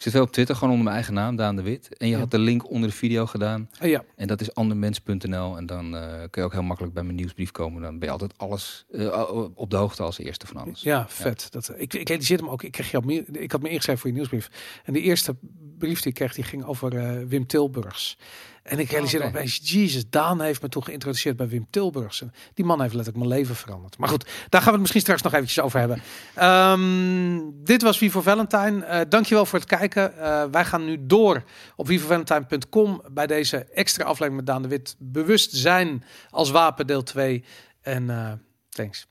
Ik zit wel op Twitter, gewoon onder mijn eigen naam, Daan de Wit. En je Ja. had de link onder de video gedaan. Eh, ja, En dat is andermens.nl. En dan eh, kun je ook heel makkelijk bij mijn nieuwsbrief komen. Dan ben je altijd alles eh, op de hoogte als eerste van alles. ja, vet. Dat, ik, ik realiseerde me ook, ik, kreeg jou, meer- ik had me ingeschreven voor je nieuwsbrief. En de eerste brief die ik kreeg, die ging over eh, Wim Tilburgs. En ik realiseerde Oké. me opeens, Jezus, Daan heeft me toen geïntroduceerd bij Wim Tilburgs. En die man heeft letterlijk mijn leven veranderd. Maar goed, daar gaan we het misschien straks nog eventjes over hebben. Ehm, dit was Vivo Valentine. Eh dankjewel voor het kijken. Eh, wij gaan nu door op vivovalentine.com bij deze extra aflevering met Daan de Wit. Bewust zijn als wapen deel 2. En eh, thanks.